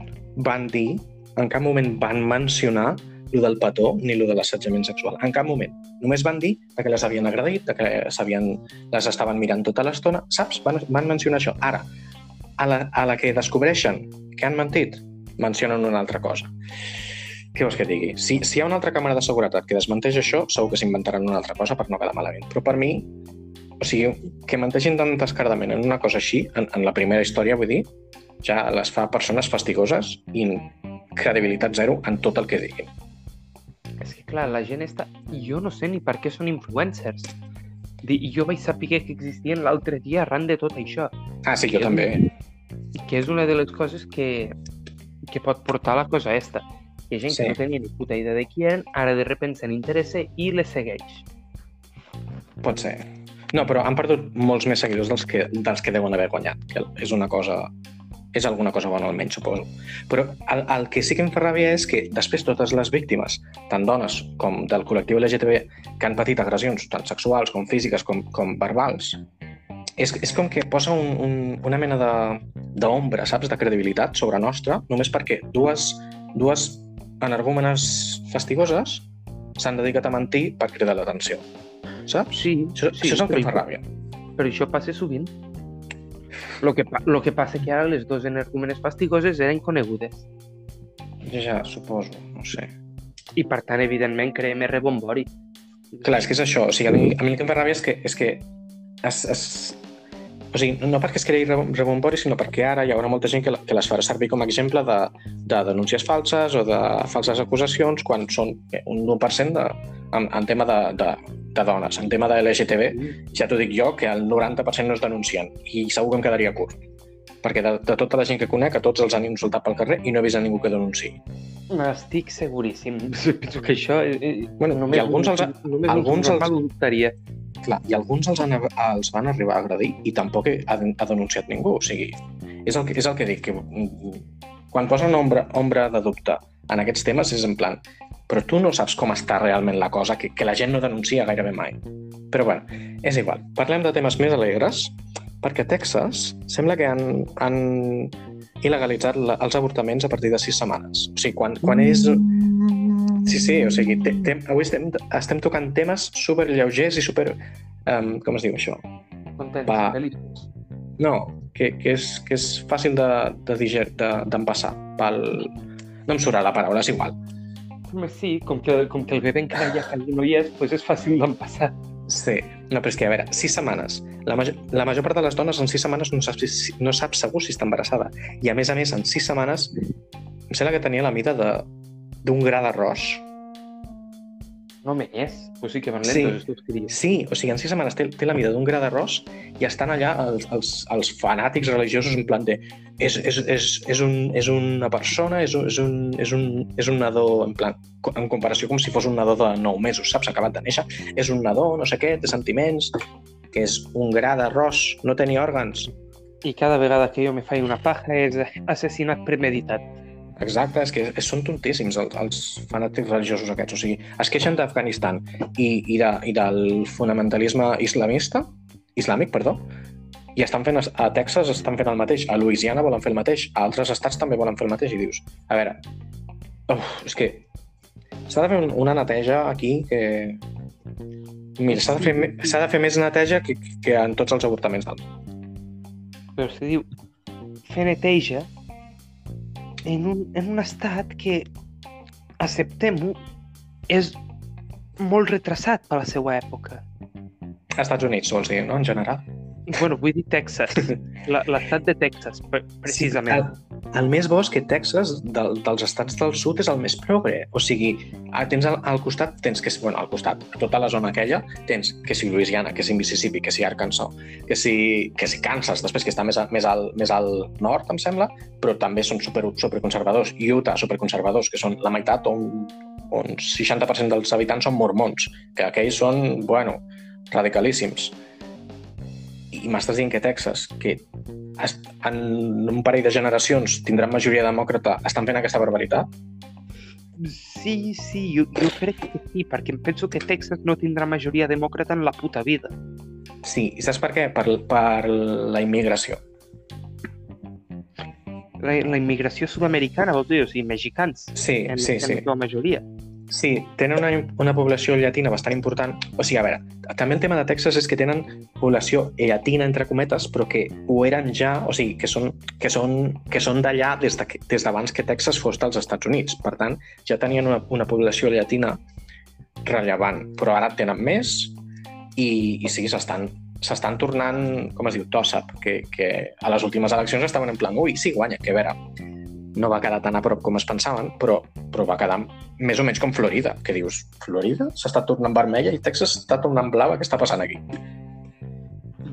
van dir, en cap moment van mencionar lo del petó ni lo de l'assetjament sexual. En cap moment. Només van dir que les havien agredit, que s'havien, les estaven mirant tota l'estona. Saps? Van, van mencionar això. Ara, a la, a la que descobreixen que han mentit, mencionen una altra cosa. Què vols que digui? Si, si hi ha una altra càmera de seguretat que desmenteix això, segur que s'inventaran una altra cosa per no quedar malament. Però per mi, o sigui, que menteixin tan descaradament en una cosa així, en, en la primera història, vull dir, ja les fa persones fastigoses i credibilitat zero en tot el que diguin. És que, clar, la gent està... Jo no sé ni per què són influencers. Di- Jo vaig saber que existien l'altre dia arran de tot això, Ah, sí, jo Que- també. que és una de les coses que, que pot portar la cosa esta. Hi ha gent Sí. que no tenia ni puta idea de qui eren, ara de repente se n'interessa i les segueix. Pot ser. No, però han perdut molts més seguidors dels que, dels que deuen haver guanyat, que és una cosa és alguna cosa bona almenys, suposo. Però el, el que sí que em fa ràbia és que després totes les víctimes, tant dones com del col·lectiu LGTB, que han patit agressions tant sexuals com físiques com, com verbals, és, és com que posa un, un, una mena d'ombra, saps, de credibilitat sobre nostra, només perquè dues, dues energúmenes fastigoses s'han dedicat a mentir per cridar l'atenció. Saps? Sí, Això, sí, això és el que em fa ràbia. però això passa sovint. Lo que, lo que passa que ara les dues energúmenes fastigoses eren conegudes. Ja, ja, suposo, no sé. I per tant, evidentment, crea més rebombori. Clar, és que és això. O sigui, a mi, a mi el que em fa ràbia és que, és que es, es... O sigui, no perquè es creï re- rebombori, sinó perquè ara hi haurà molta gent que, que les farà servir com a exemple de, de denúncies falses o de falses acusacions quan són un 1% de, en, en tema de, de, de dones. En tema de LGTB, ja t'ho dic jo, que el 90% no es denuncien i segur que em quedaria curt. Perquè de, de tota la gent que conec, a tots els han insultat pel carrer i no he vist a ningú que denunciï. Estic seguríssim. [LAUGHS] Penso que això... Eh, eh, Bueno, només i alguns un- els- només alguns un els-. Clar, i alguns els, han, els van arribar a agredir i tampoc ha, ha denunciat ningú. O sigui, és el, que- és el que dic, que mm, quan posa una ombra, ombra de dubte en aquests temes és en plan però tu no saps com està realment la cosa, que, que la gent no denuncia gairebé mai. Però bueno, és igual. Parlem de temes més alegres, perquè a Texas sembla que han, han il·legalitzat la, els avortaments a partir de sis setmanes. O sigui, quan, quan és... Sí, sí, o sigui, te, te, avui estem, estem tocant temes super lleugers i super... Um, com es diu això? Contents, Va. feliços. No, que, que, és, que és fàcil de, de diger, de, d'empassar. Pel... No em surt la paraula, és igual. Sí, com que, com que el bebè encara ja no hi és, doncs és fàcil d'empassar. Sí, no, però és que, a veure, sis setmanes. La major, la major part de les dones en sis setmanes no sap, si, no sap segur si està embarassada. I a més a més, en sis setmanes, em sembla que tenia la mida de d'un gra d'arròs. No més, pues sí que van Sí. lentos estos críos. Sí, o sigui, en sis setmanes té, té la mida d'un gra d'arròs i estan allà els, els, els fanàtics religiosos en plan de és, és, és, és, un, és una persona, és un, és, un, és, un, és un nadó, en plan, en comparació com si fos un nadó de 9 mesos, saps? Acabat de néixer. És un nadó, no sé què, té sentiments, que és un gra d'arròs, no tenia òrgans. I cada vegada que jo me faig una paja és assassinat premeditat. Exacte, és que són tontíssims els, els fanàtics religiosos aquests. O sigui, es queixen d'Afganistan i, i, de, i del fonamentalisme islamista, islàmic, perdó, i estan fent, a Texas estan fent el mateix, a Louisiana volen fer el mateix, a altres estats també volen fer el mateix, i dius, a veure, uf, és que s'ha de fer un- una neteja aquí que... Mira, s'ha de, fer, de fer més neteja que, que en tots els avortaments del món. Però se diu fer neteja en un, en un estat que, acceptem-ho, és molt retrasat per la seva època. Estats Units, vols dir, no?, en general. bueno, vull dir Texas, [LAUGHS] l'estat de Texas, pre- precisament. Sí, el, més bo que Texas, del, dels estats del sud, és el més progre. O sigui, tens al, al costat, tens que, bueno, al costat, a tota la zona aquella, tens que si Louisiana, que si Mississippi, que si Arkansas, que si, que si Kansas, després que està més, a, més, al, més al nord, em sembla, però també són super, superconservadors. Utah, superconservadors, que són la meitat o un, un 60% dels habitants són mormons, que aquells són, bueno, radicalíssims. I m'estàs dient que Texas, que en un parell de generacions tindran majoria demòcrata, estan fent aquesta barbaritat? Sí, sí, jo, jo crec que sí, perquè em penso que Texas no tindrà majoria demòcrata en la puta vida. Sí, i saps per què? Per, per la immigració. La, la immigració sud-americana, vols dir, o sigui, mexicans, Sí, en, sí, en sí. la majoria. Sí, tenen una, una població llatina bastant important. O sigui, a veure, també el tema de Texas és que tenen població llatina, entre cometes, però que ho eren ja, o sigui, que són, que són, que són d'allà des de, que- des d'abans que Texas fos dels Estats Units. Per tant, ja tenien una, una població llatina rellevant, però ara tenen més i, i sí, s'estan s'estan tornant, com es diu, tòssap, que, que a les últimes eleccions estaven en plan, ui, sí, guanya, que a veure, no va quedar tan a prop com es pensaven, però, però va quedar més o menys com Florida, que dius, Florida s'està tornant vermella i Texas està tornant blava, què està passant aquí?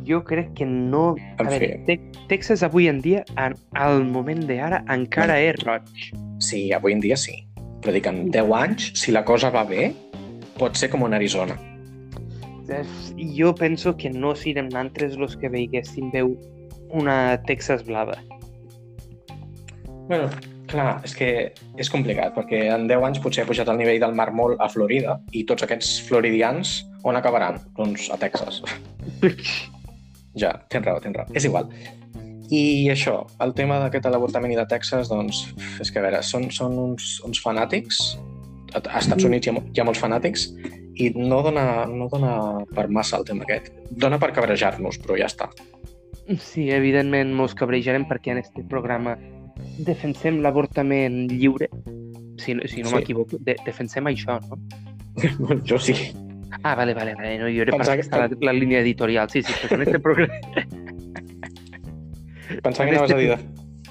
Jo crec que no... A En veure. Te Texas avui en dia, en, al moment d'ara, encara és roig. Sí, avui en dia sí, però dic, en 10 anys, si la cosa va bé, pot ser com un Arizona. Jo penso que no serem nosaltres els que veiguéssim veu una Texas blava. Bueno, clar, és que és complicat, perquè en 10 anys potser ha pujat el nivell del mar molt a Florida i tots aquests floridians on acabaran? Doncs a Texas. [LAUGHS] Ja, tens raó, tens raó. És igual. I això, el tema d'aquest de l'avortament i de Texas, doncs, és que a veure, són, són uns, uns fanàtics, a a Estats Units hi ha, hi ha molts fanàtics, i no dona, no dona per massa el tema aquest. Dona per cabrejar-nos, però ja està. Sí, evidentment mos cabrejarem perquè en este programa defensem l'avortament lliure. Si, no- si no Sí. m'equivoco, de, defensem això, no? jo sí. Ah, vale, vale, vale. No, jo era per que- la, la línia editorial. Sí, sí, perquè en este programa... Pensava que anaves a dir... De...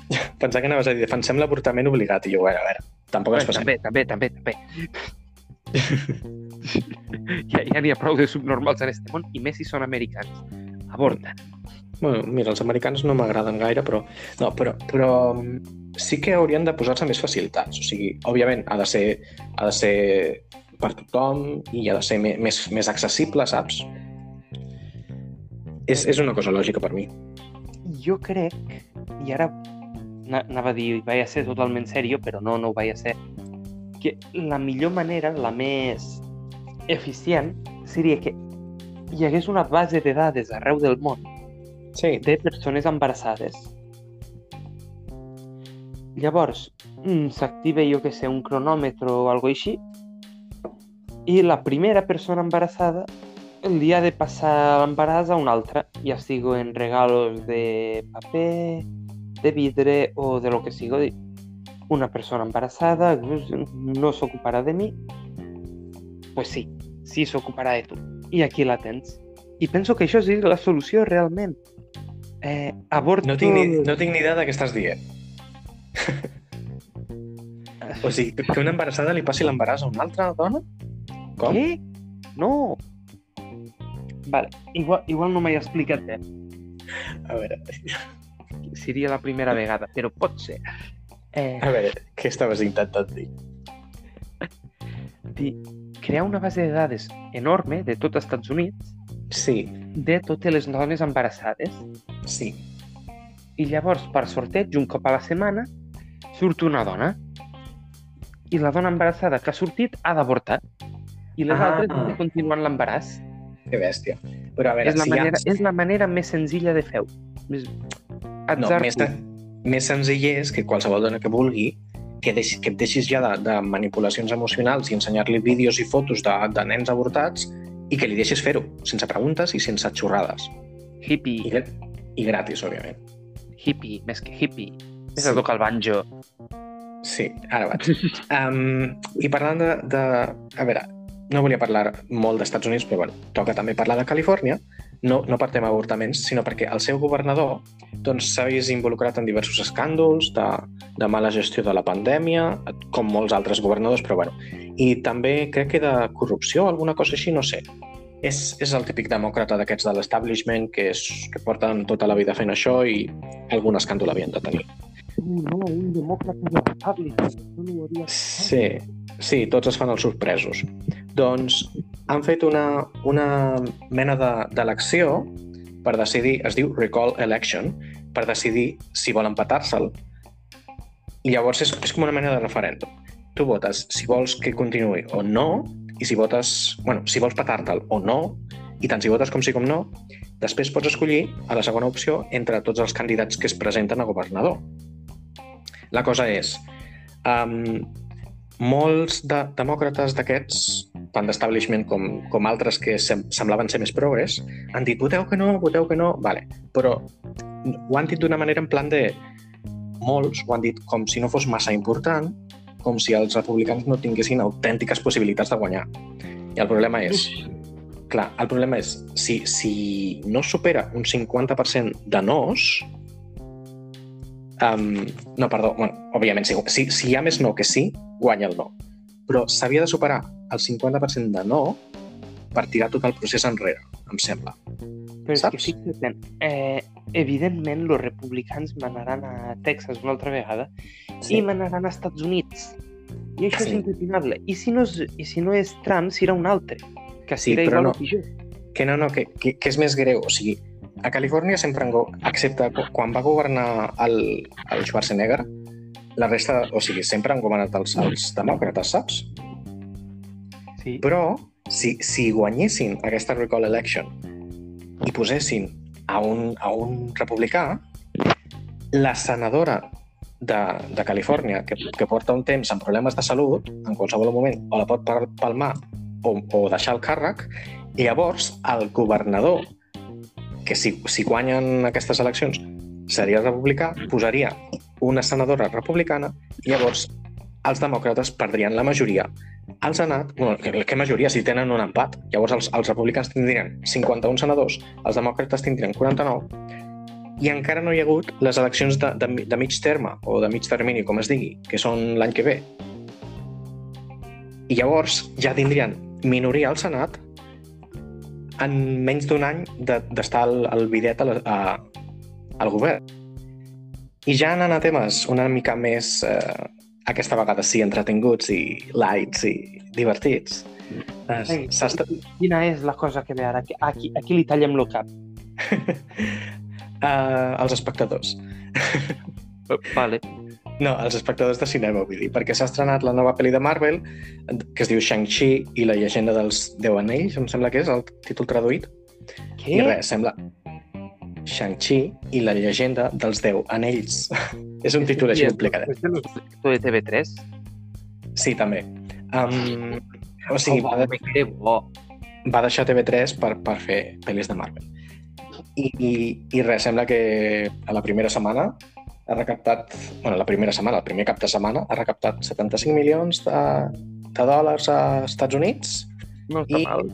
[LAUGHS] Pensava que anaves a dir defensem l'avortament obligat, i jo, a veure, a veure, tampoc ens passem. també, també, també, també. [LAUGHS] ja ja n'hi ha prou de subnormals en este món, i més si són americans. Avorten. Bueno, mira, els americans no m'agraden gaire, però... No, però, però mm, sí que haurien de posar-se més facilitats. O sigui, òbviament, ha de ser, ha de ser per tothom i ha de ser més, més accessible, saps? És, és una cosa lògica per mi. Jo crec, i ara na- anava a dir, vaig a ser totalment serio, però no, no ho vaig a ser, que la millor manera, la més eficient, seria que hi hagués una base de dades arreu del món Sí, de persones embarassades. Llavors, mm, s'activa, jo que sé, un cronòmetre o algo així, i la primera persona embarassada li ha de passar l'embaràs a una altra, ja sigui en regalos de paper, de vidre o de lo que sigui. Una persona embarassada no s'ocuparà de mi, pues sí, sí s'ocuparà de tu. I aquí la tens. I penso que això és la solució realment. Eh, aborto... no tinc, ni, no tinc ni idea de què estàs dient. [LAUGHS] O sigui, que una embarassada li passi l'embaràs a una altra dona? Com? Què? No. Vale, igual, igual no m'he explicat bé. A veure, Seria la primera vegada, però pot ser. Eh, a veure, què estaves intentant dir? dir, crear una base de dades enorme de tot els Estats Units Sí, de totes les dones embarassades sí. i llavors per sorteig un cop a la setmana surt una dona i la dona embarassada que ha sortit ha d'avortar i les Ah. altres de amb l'embaràs. Que bèstia. Però a veure, És, la si manera, ha... és la manera més senzilla de fer-ho. Més... No, més, tu. més senzill és que qualsevol dona que vulgui que, deixi, que et deixis ja de, de manipulacions emocionals i ensenyar-li vídeos i fotos de, de nens avortats i que li deixis fer-ho, sense preguntes i sense xorrades. I, Hippie, gra- i gratis, òbviament. hippie, més que hippie. Més Sí. a tocar el banjo. Sí, ara vaig. Um, I parlant de, de... A veure, no volia parlar molt dels Estats Units, però bueno, toca també parlar de Califòrnia, no, no per tema avortaments, sinó perquè el seu governador doncs, s'ha vist involucrat en diversos escàndols de, de mala gestió de la pandèmia, com molts altres governadors, però bueno. I també crec que de corrupció, alguna cosa així, no sé. És, és el típic demòcrata d'aquests de l'establishment que, és, que porten tota la vida fent això i algun escàndol havien de tenir. No, un demòcrata de Republican. No ho hauria Sí, sí, tots es fan els sorpresos. Doncs han fet una, una mena de- d'elecció per decidir, es diu Recall Election, per decidir si volen petar-se'l. I llavors és, és com una mena de referèndum. Tu votes si vols que continuï o no, i si votes, bueno, si vols petar-te'l o no, i tant si votes com sí com no, després pots escollir a la segona opció entre tots els candidats que es presenten a governador. La cosa és, um, molts de demòcrates d'aquests, tant d'establishment com, com altres que sem semblaven ser més progres, han dit voteu que no, voteu que no, vale. però ho han dit d'una manera en plan de... Molts ho han dit com si no fos massa important, com si els republicans no tinguessin autèntiques possibilitats de guanyar. I el problema és, clar, el problema és, si, si no supera un 50% de nos, um, no, perdó, bueno, òbviament, si, si, si hi ha més no que sí, guanya el no. Però s'havia de superar el 50% de no per tirar tot el procés enrere, em sembla. Però és que Saps? fixa't, eh, evidentment, els republicans manaran a Texas una altra vegada i manaran als Estats Units. I això Sí. és incuestionable. I si no és, i si no és Trump, serà un altre. Que Sí, serà igual no. o pitjor. Que no, no, que, que, que és més greu. O sigui, a Califòrnia sempre Excepte qu- quan va governar el, el Schwarzenegger, la resta, o sigui, sempre han governat els, els demòcrates, saps? Sí. Però si, si guanyessin aquesta recall election i posessin a un, a un republicà, la senadora de, de Califòrnia, que, que porta un temps amb problemes de salut, en qualsevol moment, o la pot pal- palmar o, o deixar el càrrec, i llavors el governador, que si, si guanyen aquestes eleccions seria republicà, posaria una senadora republicana i llavors els demòcrates perdrien la majoria al Senat, bueno, que, majoria si tenen un empat, llavors els, els republicans tindrien 51 senadors, els demòcrates tindrien 49 i encara no hi ha hagut les eleccions de, de, de mig terme o de mig termini, com es digui, que són l'any que ve. I llavors ja tindrien minoria al Senat en menys d'un any de- d'estar de, al, al bidet a a, al govern. I ja anant a temes una mica més, eh, aquesta vegada sí, entretinguts i lights i divertits, Ei. Quina és la cosa que ve ara? Aquí, aquí, aquí li tallem el cap. [LAUGHS] eh, els espectadors. [LAUGHS] Vale. No, els espectadors de cinema, vull dir, perquè s'ha estrenat la nova pel·li de Marvel, que es diu Shang-Chi i la llegenda dels Deu Anells, em sembla que és el títol traduït. Què? I res, sembla... Shang-Chi i la llegenda dels Deu Anells. [LAUGHS] és un títol així complicat. És el director de TV3? Sí, també. Um, o sigui, oh, va, que bo. va deixar TV3 per, per fer pel·lis de Marvel. I, i, I res, sembla que a la primera setmana ha recaptat, bueno, la primera setmana, el primer cap de setmana, ha recaptat 75 milions de, de dòlars als Estats Units. No està I- mal.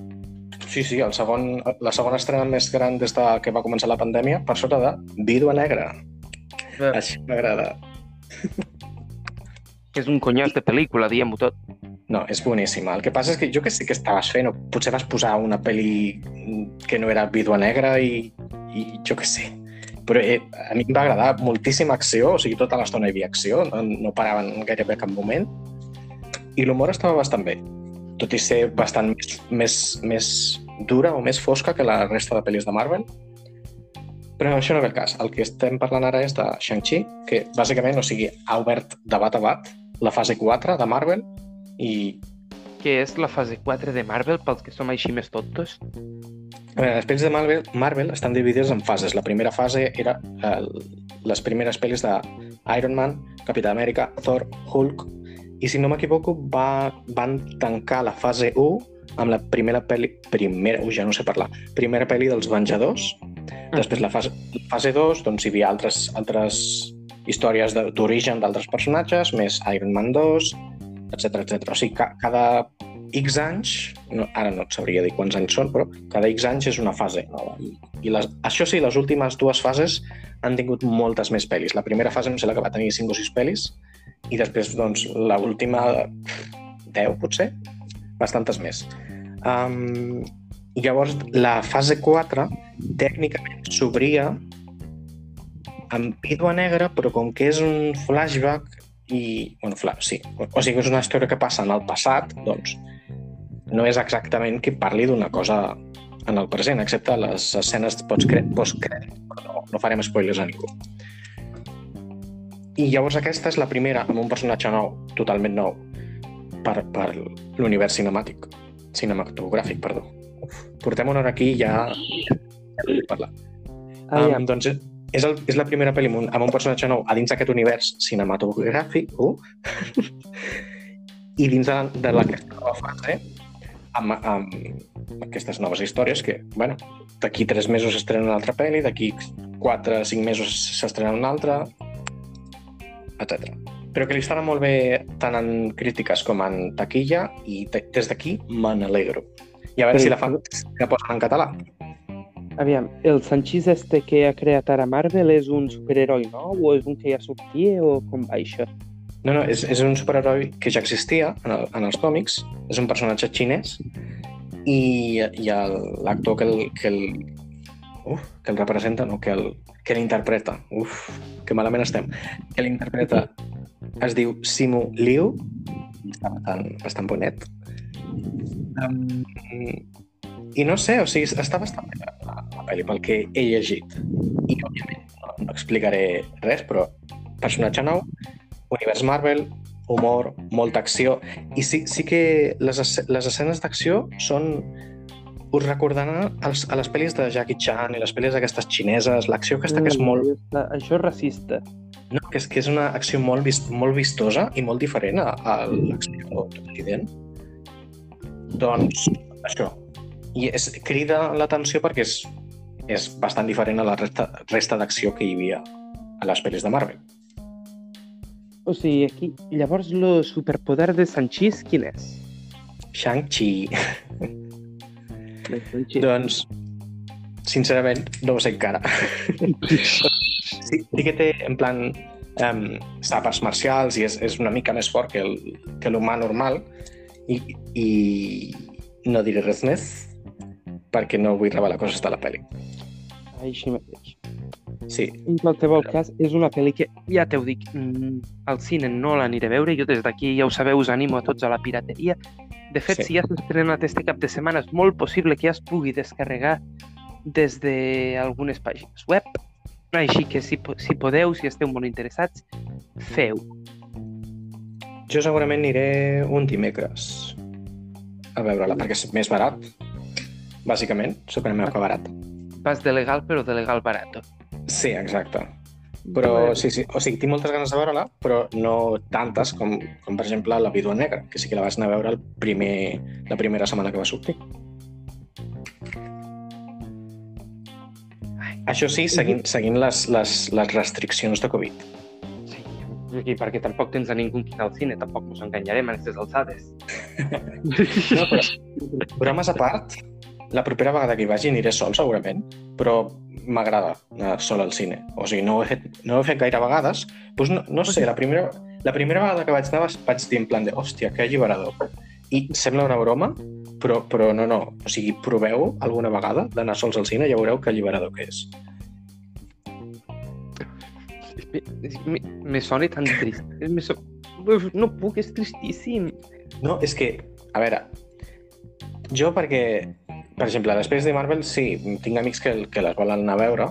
Sí, sí, el segon, la segona estrena més gran des de que va començar la pandèmia, per sota de Vídua Negra. Eh, Així m'agrada. És un conyàs de pel·lícula, diguem-ho tot. No, és boníssima. El que passa és que jo que sé que estaves fent, o potser vas posar una pel·li que no era Vídua Negra i, i jo que sé. Però eh, a mi em va agradar moltíssima acció, o sigui, tota l'estona hi havia acció, no, no paraven gairebé cap moment. I l'humor estava bastant bé, tot i ser bastant més, més, més dura o més fosca que la resta de pel·lis de Marvel. Però això no ve el cas. El que estem parlant ara és de Shang-Chi, que bàsicament, o sigui, ha obert de bat a bat la fase 4 de Marvel i Que és la fase 4 de Marvel, pels que som així més tontos. A veure, les pel·lis de Marvel, Marvel estan dividides en fases. La primera fase era eh, les primeres pel·lis de Iron Man, Capità Amèrica, Thor, Hulk, i si no m'equivoco va, van tancar la fase 1 amb la primera pel·li, primera, ui, ja no sé parlar, primera pel·li dels Venjadors. Després la fase, fase 2, doncs hi havia altres, altres històries d'origen d'altres personatges, més Iron Man 2, etc etc. O sigui, ca, cada X anys, no, ara no et sabria dir quants anys són, però cada X anys és una fase nova. I, i les, això sí, les últimes dues fases han tingut moltes més pel·lis. La primera fase em sembla que va tenir 5 o 6 pel·lis i després, doncs, la última 10, potser? Bastantes més. Um, I llavors, la fase 4 tècnicament s'obria amb Vídua Negra, però com que és un flashback i, bueno, fla, sí, o sigui, és una història que passa en el passat, doncs no és exactament que parli d'una cosa en el present, excepte les escenes post-crèdit, post però no, no farem spoilers a ningú. I llavors aquesta és la primera amb un personatge nou, totalment nou, per, per l'univers cinemàtic, cinematogràfic, perdó. Uf, portem una hora aquí i ja... ja no vull parlar. Ah, ja. Um, doncs és, el, és la primera pel·li amb un, amb un personatge nou a dins d'aquest univers cinematogràfic uh, [LAUGHS] i dins de, de la, aquesta nova fase amb, amb aquestes noves històries que, bueno, d'aquí tres mesos s'estrena una altra pel·li, d'aquí quatre o cinc mesos s'estrena una altra, etc. Però que li estarà molt bé tant en crítiques com en taquilla i de- des d'aquí me n'alegro. I a veure Sí. si la fan que posen en català. Aviam, el Sanchís este que ha creat ara Marvel és un superheroi nou o és un que ja sortia o com va això? No, no, és, és un superheroi que ja existia en, el, en els còmics, és un personatge xinès i, i l'actor que el, que el, uf, que el representa, no, que el, que l'interpreta, uf, que malament estem, que l'interpreta es diu Simu Liu, està bastant, bastant bonet. Um, I no sé, o sigui, està bastant bé la, la, pel·li pel que he llegit. I, òbviament, no, no explicaré res, però personatge nou, univers Marvel, humor, molta acció, i sí, sí que les, les escenes d'acció són... Us recordaran als, a les pel·lis de Jackie Chan i les pel·lis aquestes xineses, l'acció aquesta que és molt... Això és racista. No, que és, que és una acció molt, vis, molt vistosa i molt diferent a, a l'acció d'Occident. Doncs això. I és, crida l'atenció perquè és, és bastant diferent a la resta, resta d'acció que hi havia a les pel·lis de Marvel. O sigui, aquí... Llavors, el superpoder de Sanchís, quin és? Shang-Chi. [LAUGHS] Doncs, sincerament, no ho sé encara. [LAUGHS] sí, sí que té, en plan, um, sapes marcials i és, és una mica més fort que el- que l'humà normal i, i no diré res més perquè no vull revelar coses de la pel·li. Així mateix. Sí, En qualsevol cas, és una pel·li que, ja t'ho dic, mm, al cine no l'aniré a veure, jo des d'aquí, ja ho sabeu, us animo a tots a la pirateria. De fet, Sí. si ja s'ha estrenat este cap de setmana, és molt possible que ja es pugui descarregar des d'algunes pàgines web. Així que si, si podeu, si esteu molt interessats, feu? Jo segurament aniré un dimecres a veure-la, perquè és més barat. Bàsicament, sóc una meva barat. Vas de legal, però de legal barato. Sí, exacte. Però sí, sí, o sigui, tinc moltes ganes de veure-la, però no tantes com, com per exemple La vídua negra, que sí que la vaig anar a veure el primer, la primera setmana que va sortir. Això sí, seguint, seguint les, les, les restriccions de Covid. Sí, i perquè tampoc tens a ningú que al cine, tampoc ens enganyarem a aquestes alçades. [LAUGHS] No, però, bromes a part, la propera vegada que hi vagi aniré sol, segurament, però m'agrada anar sol al cine. O sigui, no ho he fet, no ho he fet gaire vegades. Doncs no, no sé, la primera, la primera vegada que vaig anar vaig dir en plan de, hòstia, que alliberador. I sembla una broma, però, però no, no. O sigui, proveu alguna vegada d'anar sols al cine i ja veureu que alliberador que és. Me, me, me sona tan trist. Me so... No puc, és tristíssim. No, és que, a veure, jo perquè, per exemple, després de Marvel, sí, tinc amics que, que les volen anar a veure,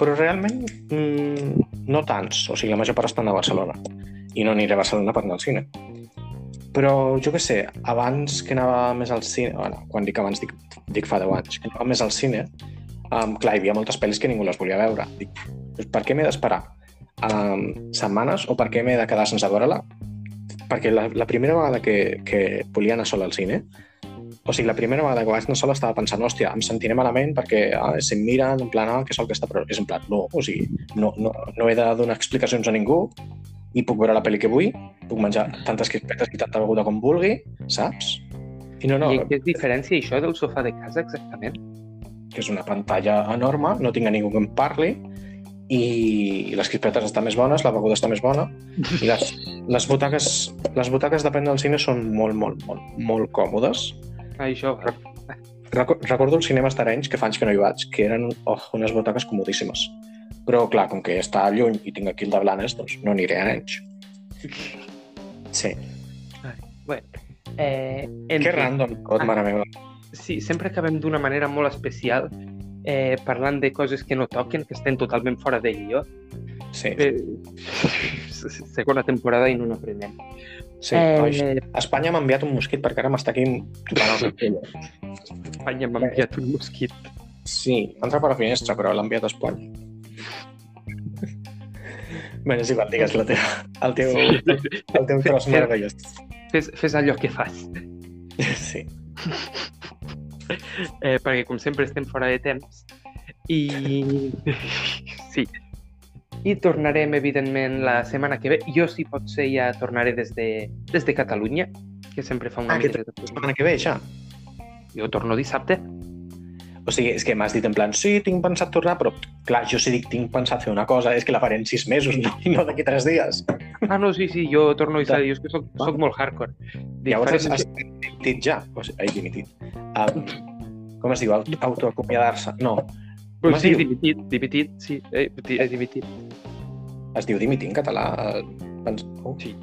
però realment mm, no tants. O sigui, la major part estan a Barcelona. I no aniré a Barcelona per anar al cine. Però jo què sé, abans que anava més al cine, bueno, quan dic abans dic, dic fa 10 anys, que anava més al cine, um, clar, hi havia moltes pel·lis que ningú les volia veure. Dic, per què m'he d'esperar um, setmanes o per què m'he de quedar sense veure-la? Perquè la, la primera vegada que, que volia anar sol al cine, o sigui, la primera vegada que vaig anar sol estava pensant, hòstia, em sentiré malament perquè ah, si em miren, en plan, ah, que sol que està... Però és en plan, no, o sigui, no, no, no he de donar explicacions a ningú i puc veure la pel·li que vull, puc menjar tantes crispetes i tanta beguda com vulgui, saps? I no, no, I què es diferència això del sofà de casa exactament? que és una pantalla enorme, no tinc a ningú que em parli, i les crispetes estan més bones, la beguda està més bona, i les, les, butaques, les butaques, depèn del cine, són molt, molt, molt, molt còmodes. Ah, això, Recordo els cinemes d'Arenys, que fa anys que no hi vaig, que eren oh, unes butaques comodíssimes. Però, clar, com que està lluny i tinc aquí el de Blanes, doncs no aniré a Arenys. Sí. Bueno, eh, en Que random tot, Ah. mare meva. Sí, sempre acabem d'una manera molt especial eh, parlant de coses que no toquen, que estem totalment fora de guió. Sí, Eh, [LAUGHS] segona temporada i no n'aprenem. Sí. eh, Eh... A Espanya m'ha enviat un mosquit perquè ara m'està aquí tocant el cul. Espanya m'ha enviat un mosquit. Sí, entra per la finestra, però l'ha enviat a Espanya. Bé, és igual, digues la teva, el teu, el teu tros meravellós. Fes, fes allò que fas. Sí. Eh, perquè, com sempre, estem fora de temps. I... [LAUGHS] sí. I tornarem, evidentment, la setmana que ve. Jo, si pot ser, ja tornaré des de, des de Catalunya, que sempre fa una Ah, mica de... La setmana que ve, ja. Jo torno dissabte. O sigui, és que m'has dit en plan, sí, tinc pensat tornar, però clar, jo si dic tinc pensat fer una cosa, és que la faré en sis mesos, no, i no d'aquí tres dies. Ah, no, sí, sí, jo torno a Isla, jo és que soc, soc molt hardcore. Dic, Llavors has, has dimitit ja. O sigui, ai, dimitit. Um, com es diu? Auto- Autoacomiadar-se? No, Es sí, dimitit, dimitit, sí, eh, eh, dimitit. es diu dimitir en català. Pens... Oh. Sí.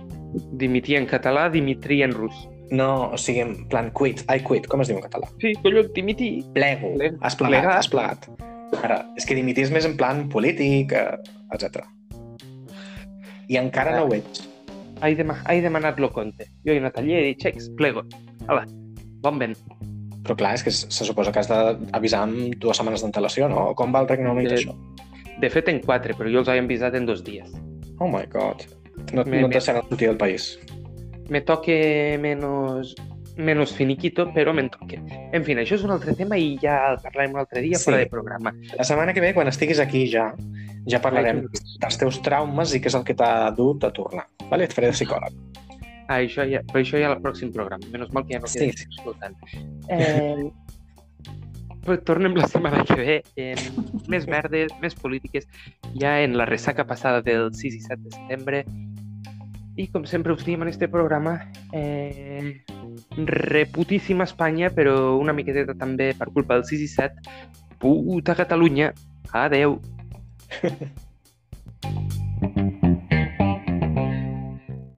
Dimitir en català, dimitri en rus. No, o sigui, en plan quit, I quit, com es diu en català? Sí, collons, dimitir. Plego, Ple- has plegat, plegat. has plegat. Ara, és que dimitir és més en plan polític, eh, etc. I encara no ho ets. He, dema he demanat lo conte. Jo he anat allà i he dit, xecs, plego. Hala, bon vent. Però clar, és que se suposa que has d'avisar amb dues setmanes d'antelació, no? Com va el Regne Unit, Eh, això? De fet, en quatre, però jo els he avisat en dos dies. Oh my god. No, Me- no et deixaran sortir del país. Me toque menos, menos finiquito, però me'n toque. En fi, això és un altre tema i ja el parlarem un altre dia Sí. fora de programa. La setmana que ve, quan estiguis aquí ja, ja parlarem dels teus traumes i què és el que t'ha dut a tornar. Vale? Et faré de psicòleg. Ah, això ja, però això ja al pròxim programa. Menys mal que ja no queda sí. escoltant. Eh, [LAUGHS] però tornem la setmana que ve amb més verdes, més polítiques, ja en la ressaca passada del 6 i 7 de setembre. I com sempre us diem en este programa, eh, reputíssima Espanya, però una miqueteta també per culpa del 6 i 7. Puta Catalunya. Adeu. [LAUGHS]